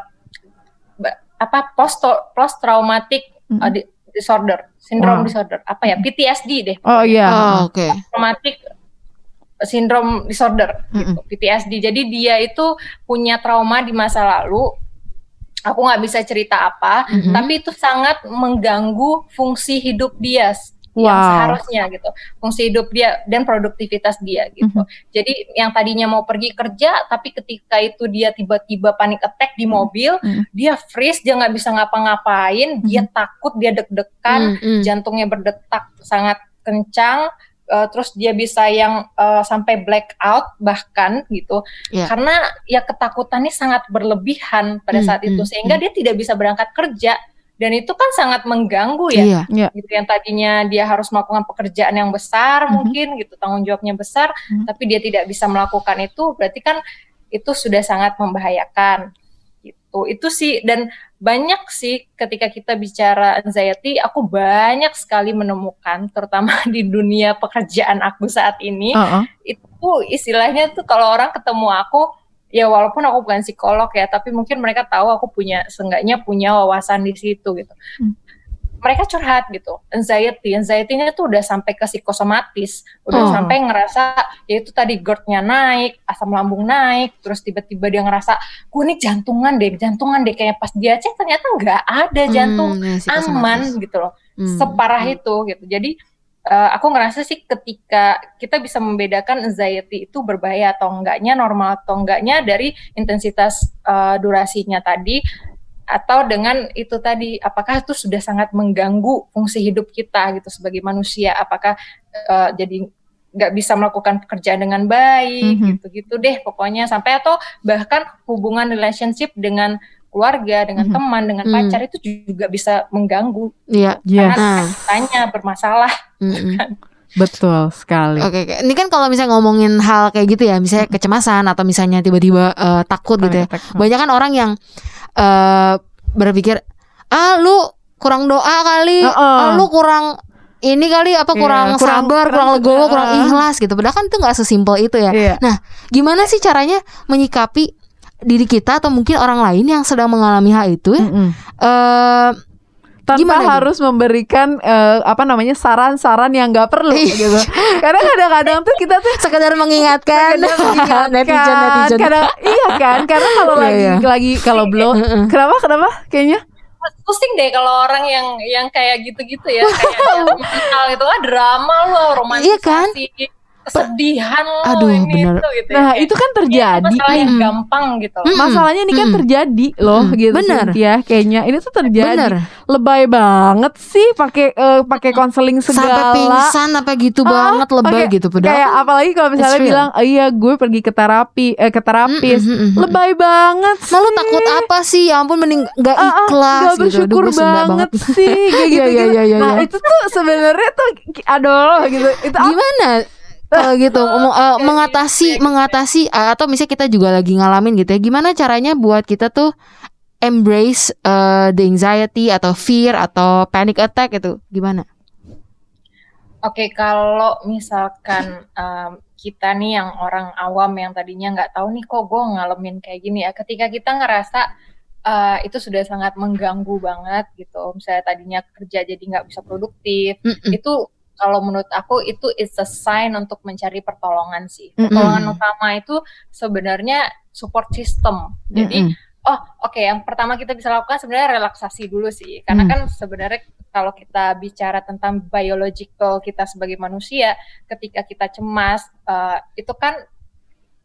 ba- apa post post traumatic Hmm. uh, di- disorder, syndrome Wow. disorder. Apa ya? PTSD deh. Oh iya. Oh, oke. Traumatic syndrome disorder gitu, PTSD. Jadi dia itu punya trauma di masa lalu. Aku nggak bisa cerita apa, Mhm. tapi itu sangat mengganggu fungsi hidup dia s- yang Wow. seharusnya gitu, fungsi hidup dia dan produktivitas dia gitu. Mhm. Jadi yang tadinya mau pergi kerja, tapi ketika itu dia tiba-tiba panic attack di mobil, Mhm. dia freeze, dia nggak bisa ngapa-ngapain, dia takut, dia deg-degan, Mm-mm. jantungnya berdetak sangat kencang, eh, terus dia bisa yang eh, sampai blackout bahkan gitu, Iya. karena ya ketakutannya sangat berlebihan pada Hmm, saat itu hmm, sehingga dia tidak bisa berangkat kerja dan itu kan sangat mengganggu ya Iya. Iya. gitu yang tadinya dia harus melakukan pekerjaan yang besar Mhm. mungkin gitu tanggung jawabnya besar Mhm. tapi dia tidak bisa melakukan itu berarti kan itu sudah sangat membahayakan gitu itu sih dan banyak sih ketika kita bicara anxiety aku banyak sekali menemukan terutama [LAUGHS] di dunia pekerjaan aku saat ini Uh-uh. itu istilahnya tuh kalau orang ketemu aku ya walaupun aku bukan psikolog ya tapi mungkin mereka tahu aku punya seenggaknya punya wawasan di situ gitu Hmm. Mereka curhat gitu anxiety anxiety-nya tuh udah sampai ke psikosomatis udah Oh. sampai ngerasa ya itu tadi GERD-nya naik asam lambung naik terus tiba-tiba dia ngerasa gue nih jantungan deh jantungan deh kayak pas dia cek ternyata nggak ada jantung Hmm, ya, aman gitu loh Hmm. separah Hmm. itu gitu. Jadi eh, aku ngerasa sih ketika kita bisa membedakan anxiety itu berbahaya atau enggaknya, normal atau enggaknya dari intensitas eh, durasinya tadi atau dengan itu tadi apakah itu sudah sangat mengganggu fungsi hidup kita gitu sebagai manusia apakah eh, jadi nggak bisa melakukan pekerjaan dengan baik Mhm. gitu-gitu deh pokoknya sampai atau bahkan hubungan relationship dengan keluarga dengan Mhm. teman dengan Mhm. pacar itu juga bisa mengganggu Iya. Yes. karena tanya bermasalah Mm-mm. Betul sekali. Oke, oke. Ini kan kalau misalnya ngomongin hal kayak gitu ya, misalnya kecemasan atau misalnya tiba-tiba eh, takut gitu ya. Attack. Banyak kan orang yang eh berpikir, ah lu kurang doa kali, Heeh. ah lu kurang ini kali apa Iya, kurang, kurang- sabar, kurang, kurang- legowo, kurang Heeh. ikhlas gitu. Padahal kan itu nggak sesimpel itu ya. Iya. Gimana sih caranya menyikapi diri kita atau mungkin orang lain yang sedang mengalami hal itu ya? Mm-mm. Eh, tanpa Gimana gitu? harus memberikan eh, apa namanya saran-saran yang nggak perlu Iya. gitu. Karena kadang-kadang tuh kita tuh sekedar mengingatkan [LAUGHS] mengingatkan. netizen netizen. Kadang, iya kan? Karena kalau Iya, lagi iya. lagi kalau belum Heeh. kenapa kenapa kayaknya pusing deh kalau orang yang yang kayak gitu-gitu ya kayak mental [LAUGHS] itu ah drama loh romantisasi Iya kan? Kesedihan loh Aduh, ini bener. itu gitu nah ya. itu kan terjadi masalah yang Mm. gampang gitu loh. Mm. Masalahnya ini kan Mm. terjadi loh Mm. gitu Bener. Cynthia. Kayaknya ini tuh terjadi. Bener. Lebay banget sih pakai eh, pakai konseling segala. Sampai pingsan sampai gitu Ah, banget lebay pakai- gitu padahal. Kayak apalagi kalau misalnya bilang, "Oh iya, gue pergi ke terapi eh ke terapis." Mm, mm, mm, mm. Lebay banget sih. Nah lu takut apa sih? Ya ampun mending gak Ah, ah, ikhlas nggak gitu. Aduh, bersyukur gue Sunda banget, sih kayak [LAUGHS] gitu, Iya, iya, iya, Nah iya. itu tuh sebenarnya tuh aduh gitu. Itu apa? Gimana kalau gitu ngomong, eh, mengatasi mengatasi eh, atau misalnya kita juga lagi ngalamin gitu ya. Gimana caranya buat kita tuh embrace uh, the anxiety atau fear atau panic attack itu gimana? Oke, kalau misalkan um, kita nih yang orang awam yang tadinya nggak tahu nih kok gue ngalamin kayak gini ya, ketika kita ngerasa uh, itu sudah sangat mengganggu banget gitu, misalnya tadinya kerja jadi nggak bisa produktif, Mm -mm. itu kalau menurut aku itu it's a sign untuk mencari pertolongan sih. Pertolongan Mm-mm. utama itu sebenarnya support system. Jadi Mm-mm. oh oke yang pertama kita bisa lakukan sebenarnya relaksasi dulu sih. Karena Hmm. kan sebenarnya kalau kita bicara tentang biological kita sebagai manusia, ketika kita cemas eh, itu kan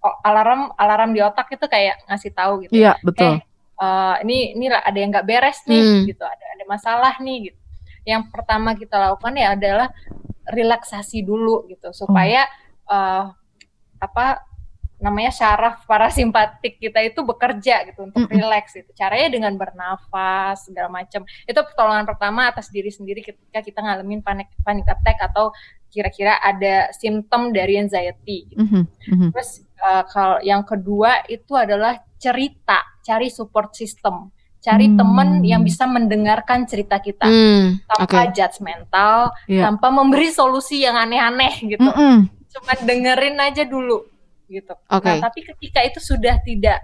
oh, alarm alarm di otak itu kayak ngasih tahu gitu. Iya, betul. Eh, eh, ini ini ada yang nggak beres nih Hmm. gitu, ada ada masalah nih gitu. Yang pertama kita lakukan ya adalah relaksasi dulu gitu supaya eh, apa namanya syaraf parasimpatik kita itu bekerja gitu untuk Mm-mm. relax gitu. Caranya dengan bernafas segala macam. Itu pertolongan pertama atas diri sendiri ketika kita ngalamin panic panic attack atau kira-kira ada simptom dari anxiety gitu. Mhm. Terus uh, kalau yang kedua itu adalah cerita, cari support system, cari Hmm. teman yang bisa mendengarkan cerita kita Hmm, tanpa oke. judgmental, Iya. tanpa memberi solusi yang aneh-aneh gitu. Mm-mm. Cuma dengerin aja dulu gitu. Oke. Nah, tapi ketika itu sudah tidak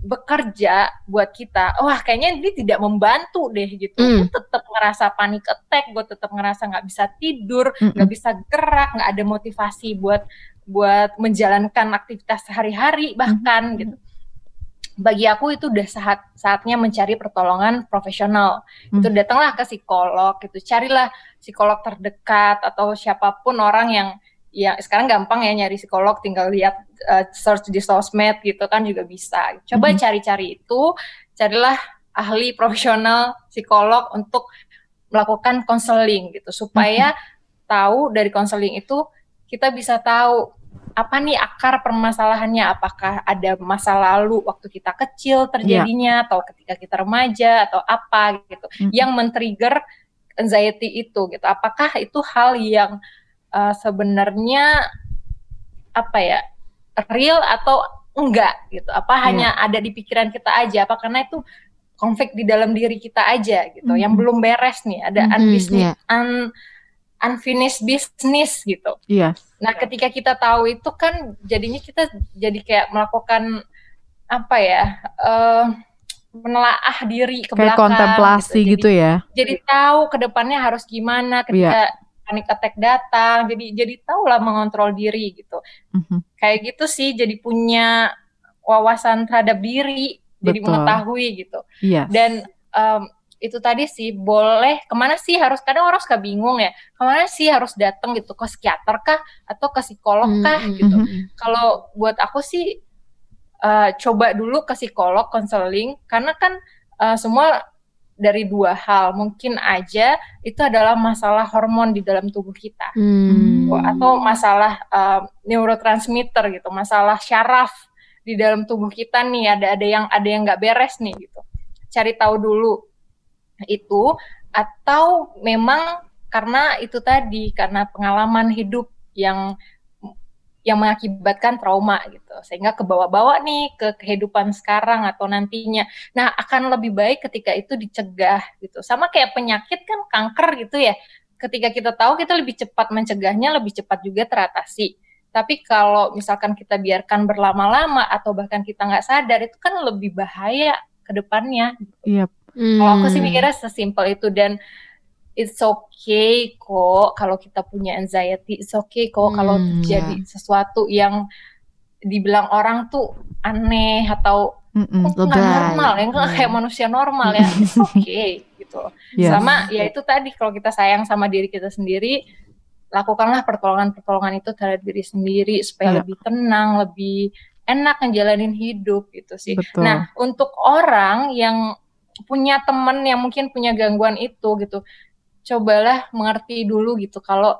bekerja buat kita, wah kayaknya ini tidak membantu deh gitu. Hmm. Gue tetap ngerasa panik attack, gue tetap ngerasa nggak bisa tidur, nggak bisa gerak, nggak ada motivasi buat buat menjalankan aktivitas sehari-hari bahkan gitu. Bagi aku itu udah saat saatnya mencari pertolongan profesional. Hmm. Itu datanglah ke psikolog gitu, carilah psikolog terdekat atau siapa pun orang yang ya sekarang gampang ya nyari psikolog tinggal lihat uh, search di sosmed gitu kan juga bisa. Coba Mhm. cari-cari itu, carilah ahli profesional psikolog untuk melakukan konseling gitu supaya tahu dari konseling itu kita bisa tahu apa nih akar permasalahannya apakah ada masa lalu waktu kita kecil terjadinya atau ketika kita remaja atau apa gitu Mhm. yang men-trigger anxiety itu gitu apakah itu hal yang uh, sebenarnya apa ya real atau enggak gitu apa Iya. hanya ada di pikiran kita aja apa karena itu konflik di dalam diri kita aja gitu yang Mhm. belum beres nih ada Mhm, unfinished, iya. un- unfinished business gitu Iya. Nah, ketika kita tahu itu kan jadinya kita jadi kayak melakukan apa ya? eh menelaah diri ke Kayak belakang kontemplasi Jadi- gitu ya. Jadi tahu ke depannya harus gimana ketika panic attack datang. Jadi jadi tahu lah mengontrol diri gitu. Mhm. Kayak gitu sih jadi punya wawasan terhadap diri, jadi Betul. mengetahui gitu Iya. dan em, itu tadi sih boleh. Ke mana sih harus kadang orang suka bingung ya. Ke mana sih harus datang gitu? Ke psikiater kah? Atau ke psikolog kah? Hmm, gitu. hmm, hmm. kalau buat aku sih eh, coba dulu ke psikolog konseling. Karena kan eh, semua dari dua hal. Mungkin aja itu adalah masalah hormon di dalam tubuh kita. Hmm. atau masalah eh, neurotransmitter gitu. Masalah syaraf di dalam tubuh kita nih. Ada ada yang ada yang nggak beres nih gitu. Cari tahu dulu itu atau memang karena itu tadi karena pengalaman hidup yang yang mengakibatkan trauma gitu. Sehingga kebawa-bawa nih ke kehidupan sekarang atau nantinya. Nah akan lebih baik ketika itu dicegah gitu. Sama kayak penyakit kan kanker gitu ya. Ketika kita tahu kita lebih cepat mencegahnya lebih cepat juga teratasi. Tapi kalau misalkan kita biarkan berlama-lama atau bahkan kita nggak sadar itu kan lebih bahaya ke depannya Iya. Kalau aku sih Hmm. mikirnya sesimpel itu dan it's okay kok kalau kita punya anxiety, it's okay kok kalau Hmm, terjadi sesuatu yang dibilang orang tuh aneh atau kok nggak normal ya, nggak Hmm. kayak manusia normal ya, it's [LAUGHS] okay gitu. Yes. Sama ya itu tadi kalau kita sayang sama diri kita sendiri, lakukanlah pertolongan-pertolongan itu terhadap diri sendiri supaya Iya. lebih tenang, lebih enak ngejalanin hidup gitu sih. Betul. Nah, untuk orang yang punya temen yang mungkin punya gangguan itu gitu, cobalah mengerti dulu gitu kalau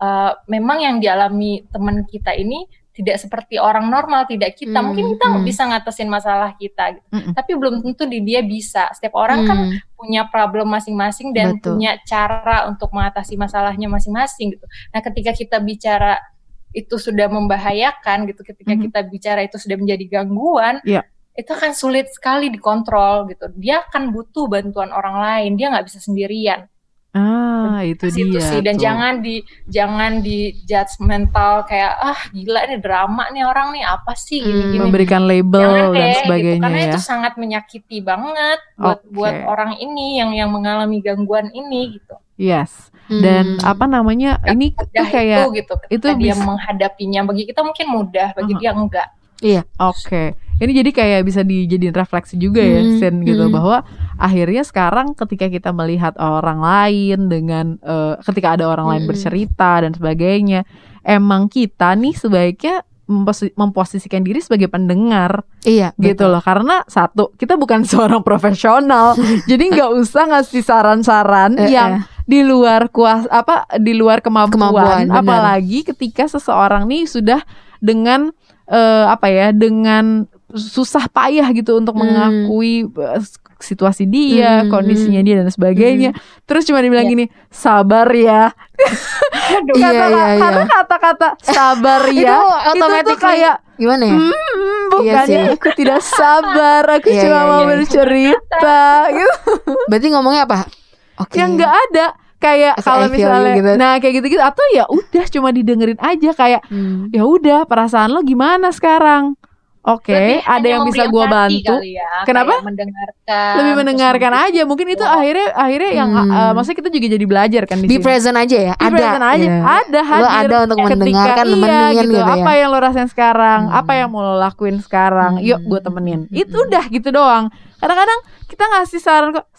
uh, memang yang dialami teman kita ini tidak seperti orang normal, tidak kita. Hmm, Mungkin kita hmm. bisa ngatasin masalah kita gitu. Mm-mm. Tapi belum tentu di dia bisa. Setiap orang kan Hmm. punya problem masing-masing dan Betul. punya cara untuk mengatasi masalahnya masing-masing gitu. Nah, ketika kita bicara itu sudah membahayakan gitu, ketika Mhm. kita bicara itu sudah menjadi gangguan, Iya. Itu akan sulit sekali dikontrol gitu. Dia akan butuh bantuan orang lain, dia nggak bisa sendirian. Ah, itu situ dia. sih dan tuh. jangan di jangan di judgmental kayak ah gila nih drama nih orang nih apa sih Hmm, gini-gini. memberikan Jangan label dan deh, gitu. sebagainya karena ya. itu sangat menyakiti banget buat Oke. buat orang ini yang yang mengalami gangguan ini gitu. Yes. Hmm. Dan apa namanya? Ini tuh kayak itu gitu itu dia bisa- menghadapinya bagi kita mungkin mudah bagi Uh-huh. dia enggak. Oke, ini jadi kayak bisa dijadiin refleksi juga ya, Hmm, Sin gitu hmm. bahwa akhirnya sekarang ketika kita melihat orang lain dengan eh, ketika ada orang lain Hmm. bercerita dan sebagainya, emang kita nih sebaiknya memposi- memposisikan diri sebagai pendengar iya gitu loh. Karena satu kita bukan [LAUGHS] seorang profesional jadi nggak usah ngasih saran-saran Eh, yang di luar kuas apa di luar kemampuan, Kemampuan, apalagi ketika seseorang nih sudah dengan eh, apa ya dengan susah payah gitu untuk Hmm. mengakui eh, situasi dia, Hmm, kondisinya dia dan sebagainya. Terus cuma dibilang Iya. gini, sabar ya. Aduh, Iya, Kata- iya, iya. Karena kata-kata [LAUGHS] sabar itu ya otomatis kayak gimana ya Hmm, Iya bukannya sih. aku tidak sabar, aku Iya, cuma iya, mau iya. bercerita [LAUGHS] gitu. berarti ngomongnya apa oke Yang nggak ada kayak As kalau misalnya gitu. nah kayak gitu-gitu atau ya udah cuma didengerin aja kayak Hmm. ya udah perasaan lo gimana sekarang? Oke, Berarti ada yang bisa empati bantu. ya, Kenapa? mendengarkan. Lebih mendengarkan aja. Mungkin itu support. akhirnya akhirnya yang Hmm. uh, maksudnya kita juga jadi belajar kan di be sini. present aja ya Be ada present aja. gitu. Ada Lo hadir. ada untuk Ketika- mendengarkan iya, gitu. gitu, Apa ya yang lo rasain sekarang? Hmm. Apa yang mau lo lakuin sekarang? Yuk gue temenin. Hmm. Itu udah gitu doang. Kadang-kadang kita ngasih saran kok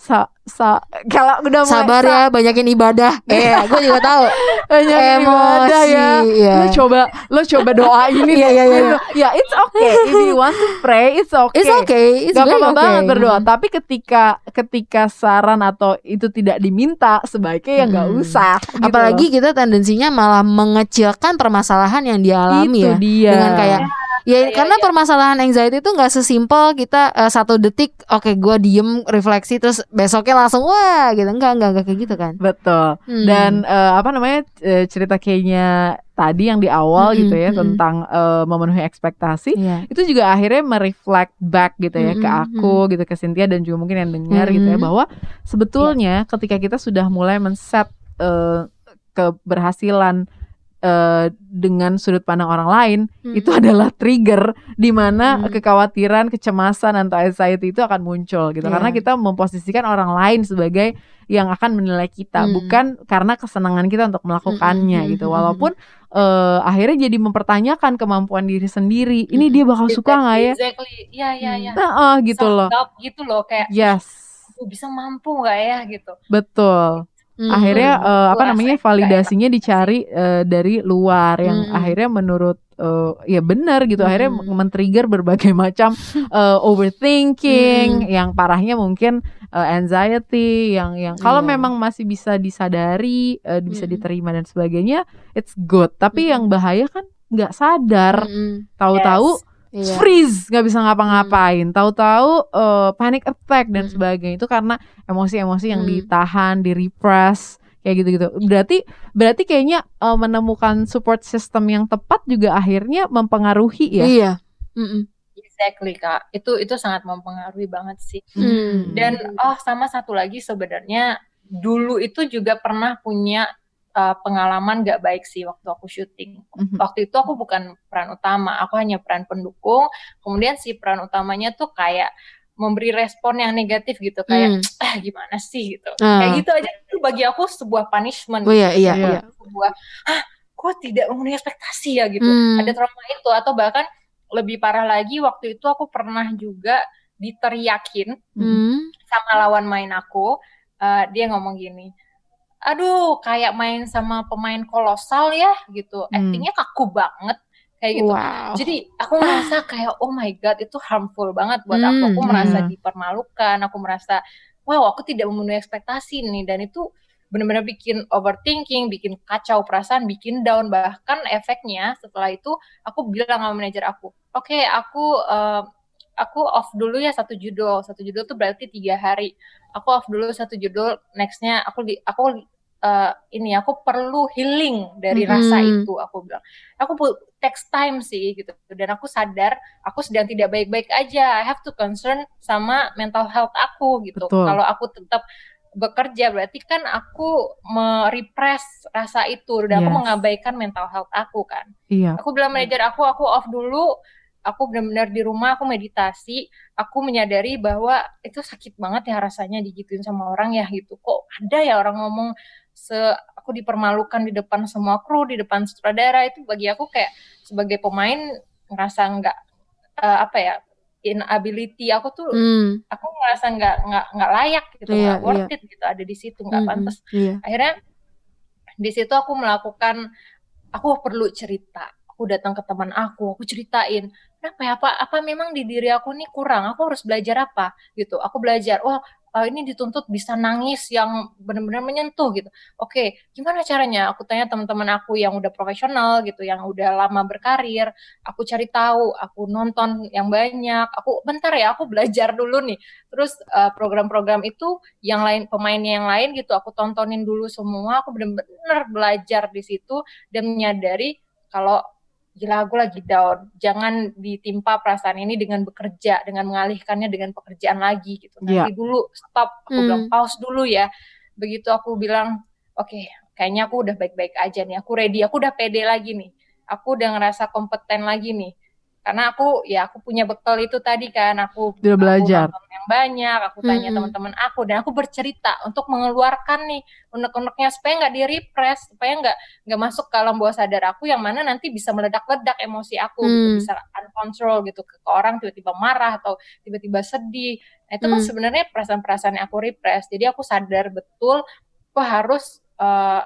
sa kalau udah sabar sa- ya banyakin ibadah [LAUGHS] eh gue juga tahu banyak ibadah ya. iya. Lo coba lo coba doa ini. [LAUGHS] Iya, iya, iya. gitu. Ya it's okay. If you want to pray, it's okay. it's okay it's Gak apa-apa okay. banget berdoa, tapi ketika ketika saran atau itu tidak diminta, sebaiknya ya nggak Hmm. usah. gitu apalagi loh. kita tendensinya malah mengecilkan permasalahan yang dia alami itu ya dia. dengan kayak ya Iya, karena iya. permasalahan anxiety itu nggak sesimpel kita eh, satu detik oke gua diem refleksi terus besoknya langsung wah gitu enggak enggak enggak kayak gitu kan betul. Hmm. Dan eh, apa namanya eh, cerita kayaknya tadi yang di awal Mm-mm, gitu ya mm-mm. tentang eh, memenuhi ekspektasi Iya. itu juga akhirnya mereflect back gitu ya ke Mm-mm, aku gitu ke Cynthia dan juga mungkin yang dengar gitu ya bahwa sebetulnya ketika kita sudah mulai men-set eh, keberhasilan eh, dengan sudut pandang orang lain Hmm. itu adalah trigger di mana Hmm. kekhawatiran, kecemasan atau anxiety itu akan muncul gitu. Iya. Karena kita memposisikan orang lain sebagai yang akan menilai kita, Hmm. bukan karena kesenangan kita untuk melakukannya Hmm, hmm, gitu. hmm, Walaupun eh, akhirnya jadi mempertanyakan kemampuan diri sendiri. Ini Hmm. dia bakal suka nggak ya? Exactly. Iya, iya, Hmm. iya. Nah, gitu loh. Gitu loh kayak Yes, aku bisa mampu nggak ya gitu. betul. Hmm. Akhirnya eh, apa namanya validasinya dicari eh, dari luar yang Hmm. akhirnya menurut eh, ya benar gitu akhirnya Hmm. men-trigger berbagai [LAUGHS] macam eh, overthinking yang parahnya mungkin eh, anxiety yang yang kalau Iya. memang masih bisa disadari eh, bisa Hmm. diterima dan sebagainya it's good tapi Hmm. yang bahaya kan nggak sadar Mm-mm. tahu-tahu Iya. freeze nggak bisa ngapa-ngapain tahu-tahu eh, panic attack dan Hmm. sebagainya itu karena emosi-emosi yang Hmm. ditahan di repress kayak gitu-gitu berarti berarti kayaknya eh, menemukan support system yang tepat juga akhirnya mempengaruhi ya Iya. Mm-mm. Exactly kak. Itu itu sangat mempengaruhi banget sih. Hmm. Dan oh sama satu lagi sebenarnya dulu itu juga pernah punya uh, pengalaman gak baik sih waktu aku syuting. Mhm. Waktu itu aku bukan peran utama, aku hanya peran pendukung. Kemudian si peran utamanya tuh kayak memberi respon yang negatif gitu kayak Hmm. ah gimana sih gitu. Ah. Kayak gitu aja itu bagi aku sebuah punishment. Oh iya iya Iya. iya. Sebuah ah kok tidak memenuhi ekspektasi ya gitu. Hmm. Ada trauma itu atau bahkan lebih parah lagi waktu itu aku pernah juga diteriakin Hmm. sama lawan main aku eh, dia ngomong gini aduh kayak main sama pemain kolosal ya gitu. Hmm. actingnya kaku banget kayak gitu. Wow. jadi aku merasa kayak oh my god itu harmful banget buat aku. Aku Hmm, merasa iya. dipermalukan aku merasa wow aku tidak memenuhi ekspektasi nih. Dan itu benar-benar bikin overthinking bikin kacau perasaan bikin down. Bahkan efeknya setelah itu aku bilang sama manajer aku oke aku eh, aku off dulu ya satu judul. Satu judul tuh berarti tiga hari. Aku off dulu satu judul nextnya aku di aku eh, ini aku perlu healing dari rasa Mhm. itu aku bilang. Aku takes time sih gitu. Dan aku sadar aku sedang tidak baik-baik aja. I have to concern sama mental health aku gitu. Betul. kalau aku tetap bekerja berarti kan aku merepress rasa itu. Dan aku Yes. mengabaikan mental health aku kan. Iya. aku bilang manajer aku aku off dulu. Aku benar-benar di rumah aku meditasi. Aku menyadari bahwa itu sakit banget ya rasanya digituin sama orang ya gitu. Kok ada ya orang ngomong se aku dipermalukan di depan semua kru di depan sutradara itu bagi aku kayak sebagai pemain ngerasa nggak eh, apa ya inability aku tuh Hmm, aku ngerasa nggak nggak nggak layak gitu Iya, nggak worth it gitu ada di situ nggak mm, pantas. mm, Iya. akhirnya di situ aku melakukan aku perlu cerita. Aku datang ke teman aku aku ceritain kenapa ya apa apa memang di diri aku nih kurang? Aku harus belajar apa? Gitu. Aku belajar wah eh, ini dituntut bisa nangis yang benar-benar menyentuh gitu. Oke gimana caranya? Aku tanya teman-teman aku yang udah profesional gitu yang udah lama berkarir aku cari tahu aku nonton yang banyak. Aku bentar ya aku belajar dulu nih. Terus eh, program-program itu yang lain pemainnya yang lain gitu aku tontonin dulu semua. Aku bener-bener belajar di situ dan menyadari kalau gila aku lagi down. Jangan ditimpa perasaan ini dengan bekerja dengan mengalihkannya dengan pekerjaan lagi gitu. Nanti dulu stop. Aku Hmm. bilang pause dulu ya. Begitu aku bilang oke kayaknya aku udah baik-baik aja nih. Aku ready. Aku udah pede lagi nih. Aku udah ngerasa kompeten lagi nih karena aku ya aku punya bekal itu tadi kan aku Udah belajar. aku yang banyak aku tanya Mm-mm. teman-teman aku dan aku bercerita untuk mengeluarkan nih unek-uneknya supaya nggak di repress supaya nggak nggak masuk ke alam bawah sadar aku yang mana nanti bisa meledak-ledak emosi aku gitu Hmm. bisa uncontrol gitu ke, ke orang tiba-tiba marah atau tiba-tiba sedih nah, itu kan Hmm. sebenarnya perasaan-perasaan yang aku repress jadi aku sadar betul aku harus eh,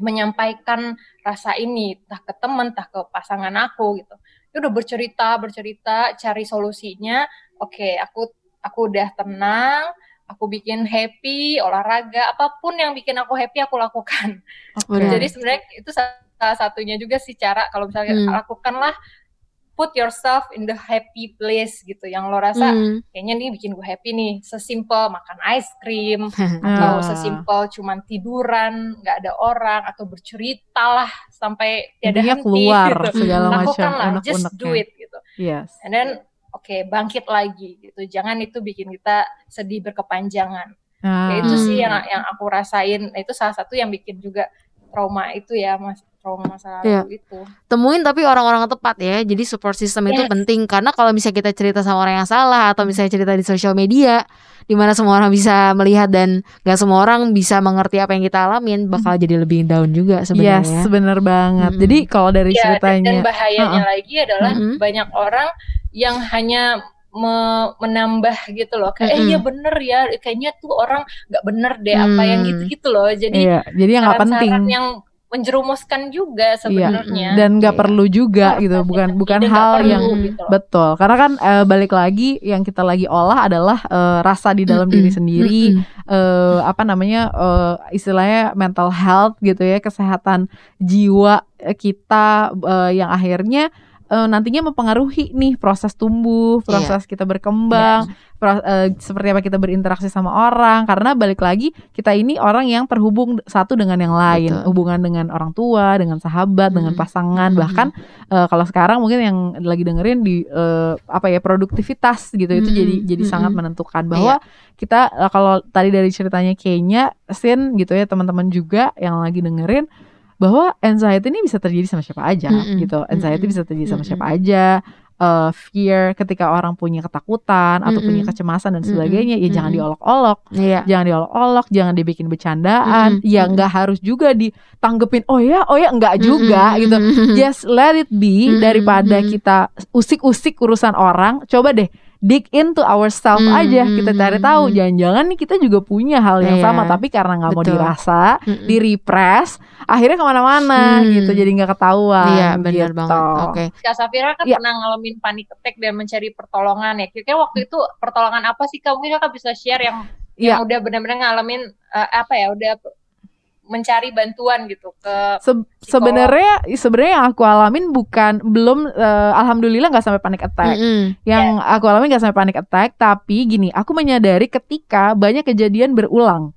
menyampaikan rasa ini entah ke teman entah ke pasangan aku gitu ya udah bercerita bercerita cari solusinya oke aku aku udah tenang aku bikin happy olahraga apa pun yang bikin aku happy aku lakukan Udah. jadi sebenarnya itu salah satunya juga sih cara kalau misalnya Hmm. lakukanlah put yourself in the happy place gitu. Yang lo rasa Hmm. kayaknya nih bikin gue happy nih. Sesimpel makan ice cream [LAUGHS] atau Ah. sesimpel cuman tiduran nggak ada orang atau bercerita lah sampai tiada Intinya henti keluar gitu. segala macam lakukanlah just do it gitu. Yes. and then oke bangkit lagi gitu. Jangan itu bikin kita sedih berkepanjangan. Nah, ya itu sih Hmm. yang yang aku rasain. Nah, itu salah satu yang bikin juga trauma itu ya mas trauma masa lalu itu temuin tapi orang-orang yang tepat ya. Jadi support system itu Yes. penting karena kalau misalnya kita cerita sama orang yang salah atau misalnya cerita di sosial media di mana semua orang bisa melihat dan gak semua orang bisa mengerti apa yang kita alamin bakal jadi lebih down juga yes, sebenarnya. bener banget. Mm-mm. Jadi kalau dari ya dan, dan ceritanya, bahayanya lagi adalah Mm-mm. banyak orang yang hanya me- menambah gitu loh kayak eh Mm-mm. iya bener ya kayaknya tuh orang nggak bener deh apa yang Hmm. gitu-gitu loh jadi iya, jadi yang nggak penting. yang menjerumuskan juga sebenarnya. Dan nggak Iya. perlu juga Harus gitu bukan bukan hal perlu yang gitu. loh. betul. Karena kan eh, balik lagi yang kita lagi olah adalah eh, rasa di dalam diri sendiri eh, apa namanya eh, istilahnya mental health gitu ya kesehatan jiwa kita eh, yang akhirnya eh, nantinya mempengaruhi nih proses tumbuh proses kita berkembang pro- eh, seperti apa kita berinteraksi sama orang karena balik lagi kita ini orang yang terhubung satu dengan yang lain Betul. hubungan dengan orang tua dengan sahabat dengan Mm-mm. pasangan Mm-mm. bahkan eh, kalau sekarang mungkin yang lagi dengerin di eh, apa ya produktivitas gitu itu Mm-mm. jadi jadi Mm-mm. sangat menentukan bahwa kita eh, kalau tadi dari ceritanya kayaknya Sin gitu ya teman-teman juga yang lagi dengerin bahwa anxiety ini bisa terjadi sama siapa aja Mm-mm. gitu anxiety Mm-mm. bisa terjadi sama siapa aja eh, fear ketika orang punya ketakutan atau punya kecemasan dan sebagainya ya jangan diolok-olok Iya. jangan diolok-olok, jangan dibikin bercandaan, ya nggak harus juga ditanggepin. Oh ya, oh ya nggak juga gitu. Just let it be daripada kita usik-usik urusan orang. Coba deh dig into ourselves Mm-mm, aja. Kita cari tahu. Jangan-jangan nih kita juga punya hal yang Iya, sama, tapi karena nggak mau dirasa, Mm-mm. di repress, akhirnya ke mana-mana Hmm. gitu. Jadi nggak ketahuan. Iya benar gitu. banget. Oke. Kak Safira kan Iya. pernah ngalamin panic attack dan mencari pertolongan ya. Kira-kira waktu itu pertolongan apa sih Kak? Mungkin Kakak bisa share yang Iya. yang udah benar-benar ngalamin eh, apa ya, udah mencari bantuan gitu ke Se- sebenarnya sebenarnya yang aku alamin bukan belum eh, alhamdulillah nggak sampai panic attack. Mm-mm. Yang aku alami gak sampai panic attack, tapi gini, aku menyadari ketika banyak kejadian berulang.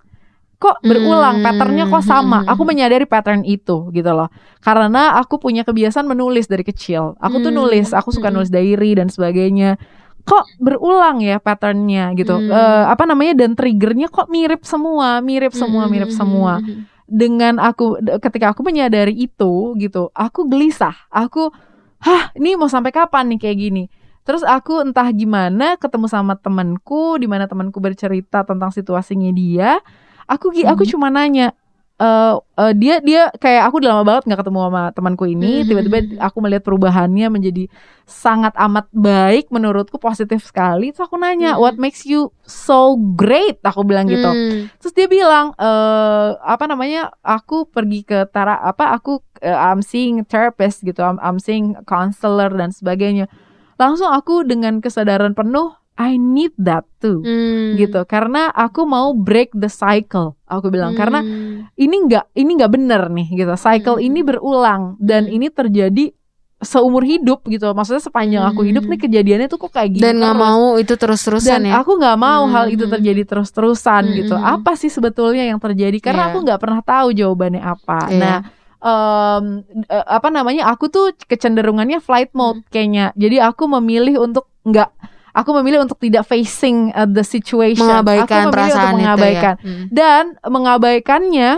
kok berulang Hmm, patternnya kok sama hmm, aku hmm. menyadari pattern itu gitu loh karena aku punya kebiasaan menulis dari kecil aku tuh Hmm, nulis aku suka hmm. nulis diary dan sebagainya kok berulang ya patternnya gitu Hmm. Eh, apa namanya dan triggernya kok mirip semua mirip semua mirip Hmm, semua hmm, hmm, dengan aku ketika aku menyadari itu gitu aku gelisah. Aku hah ini mau sampai kapan nih kayak gini? Terus aku entah gimana ketemu sama temanku di mana temanku bercerita tentang situasinya dia aku gi- aku cuma nanya eh eh, dia dia kayak aku udah lama banget nggak ketemu sama temanku ini Mhm. tiba-tiba aku melihat perubahannya menjadi sangat amat baik menurutku positif sekali terus aku nanya Mhm. what makes you so great aku bilang gitu Hmm. Terus dia bilang eh apa namanya? Aku pergi ke tara apa aku eh, I'm seeing therapist gitu. I'm, I'm seeing counselor dan sebagainya. Langsung aku dengan kesadaran penuh I need that too. Hmm. gitu karena aku mau break the cycle aku bilang karena Hmm. ini nggak ini nggak bener nih gitu cycle Hmm. ini berulang dan Hmm. ini terjadi seumur hidup gitu maksudnya sepanjang aku hidup Hmm. nih kejadiannya tuh kok kayak gini dan nggak mau itu terus-terusan dan ya aku nggak mau hal itu Hmm. terjadi terus-terusan Hmm, gitu. hmm. Apa sih sebetulnya yang terjadi? Karena Iya. aku nggak pernah tahu jawabannya apa. Iya. Nah, eh, apa namanya? Aku tuh kecenderungannya flight mode kayaknya. Jadi aku memilih untuk nggak. Aku memilih untuk tidak facing uh, the situation. mengabaikan aku memilih perasaan untuk itu mengabaikan ya. Hmm. dan mengabaikannya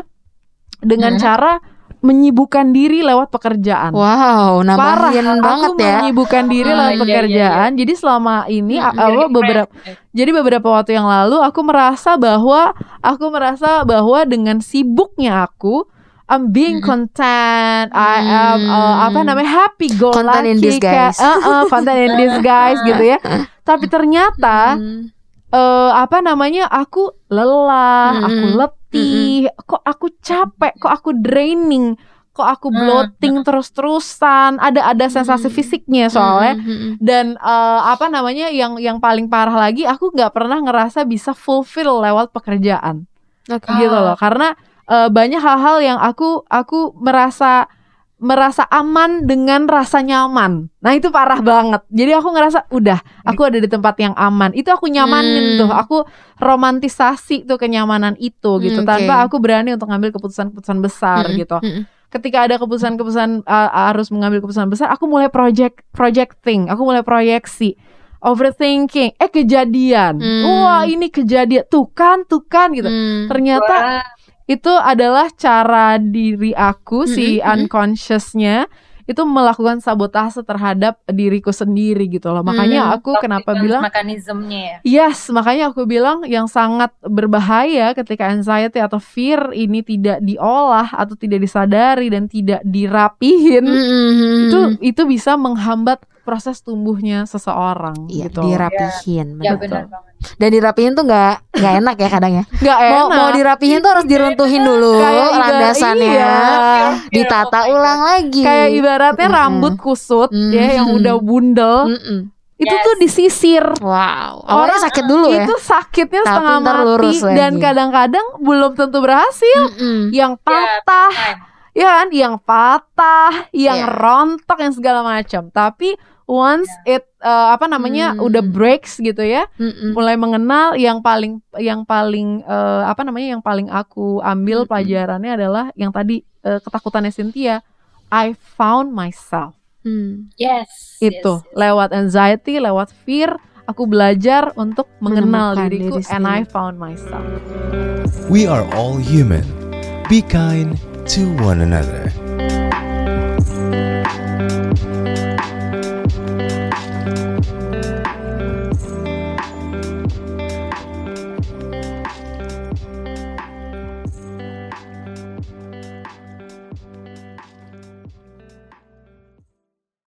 dengan Hmm. cara menyibukkan diri lewat pekerjaan. Wow, Parah, banget aku ya. menyibukkan diri Ah, lewat iya, iya, pekerjaan. Jadi selama ini a- apa, Biar beberapa jadi beberapa waktu yang lalu aku merasa bahwa aku merasa bahwa dengan sibuknya aku I'm being Hmm. content, I am uh, apa Hmm. namanya happy go Content in disguise. kayak, uh, uh, content in [LAUGHS] disguise gitu ya. Tapi ternyata Hmm. eh, apa namanya aku lelah, Mm-mm. aku letih, kok aku capek, kok aku draining, kok aku bloating terus-terusan. Ada ada sensasi Mm. fisiknya soalnya Hmm, hmm, hmm. dan eh, apa namanya yang yang paling parah lagi aku nggak pernah ngerasa bisa fulfill lewat pekerjaan Oke. Ah. gitu loh karena eh, banyak hal-hal yang aku aku merasa merasa aman dengan rasa nyaman nah itu parah banget jadi aku ngerasa udah aku ada di tempat yang aman itu aku nyamanin Hmm. tuh aku romantisasi tuh kenyamanan itu gitu Hmm, oke. tanpa aku berani untuk ngambil keputusan-keputusan besar Hmm, gitu hmm, hmm. ketika ada keputusan-keputusan uh, harus mengambil keputusan besar, aku mulai project projecting, aku mulai proyeksi, overthinking, eh kejadian, Hmm. wah ini kejadian, tuh kan, tuh kan gitu. Hmm. Ternyata Wah, itu adalah cara diri aku si Mm-mm, mm-mm. unconsciousnya itu melakukan sabotase terhadap diriku sendiri gitu loh. Makanya Hmm. aku kenapa bilang mekanismenya ya. Yes, makanya aku bilang yang sangat berbahaya ketika anxiety atau fear ini tidak diolah atau tidak disadari dan tidak dirapihin, Hmm, hmm, hmm, itu hmm. itu bisa menghambat proses tumbuhnya seseorang Iya, gitu. dirapihin. Ya betul. benar banget. Dan dirapihin tuh nggak nggak enak ya kadang ya. [LAUGHS] Nggak Mau enak. mau dirapihin tuh harus diruntuhin dulu Kayak landasannya. iya. Ditata Oh my ulang lagi. Kayak ibaratnya Mm-mm. rambut kusut ya yang udah bundel, Mm-mm. itu Yes. tuh disisir. Wow, awalnya sakit dulu ya. Itu sakitnya Tapi setengah mati dan kadang-kadang belum tentu berhasil. Mm-mm. Yang Ya, patah time. ya kan yang patah yang Iya. rontok yang segala macam tapi once it uh, apa namanya Hmm. udah breaks gitu ya Mm-mm. mulai mengenal yang paling yang paling uh, apa namanya yang paling aku ambil Mm-mm. pelajarannya adalah yang tadi uh, ketakutannya Cynthia I found myself Hmm. Yes. itu yes, yes. lewat anxiety lewat fear aku belajar untuk mengenal Menemukan diriku diri and I found myself We are all human. Be kind to one another.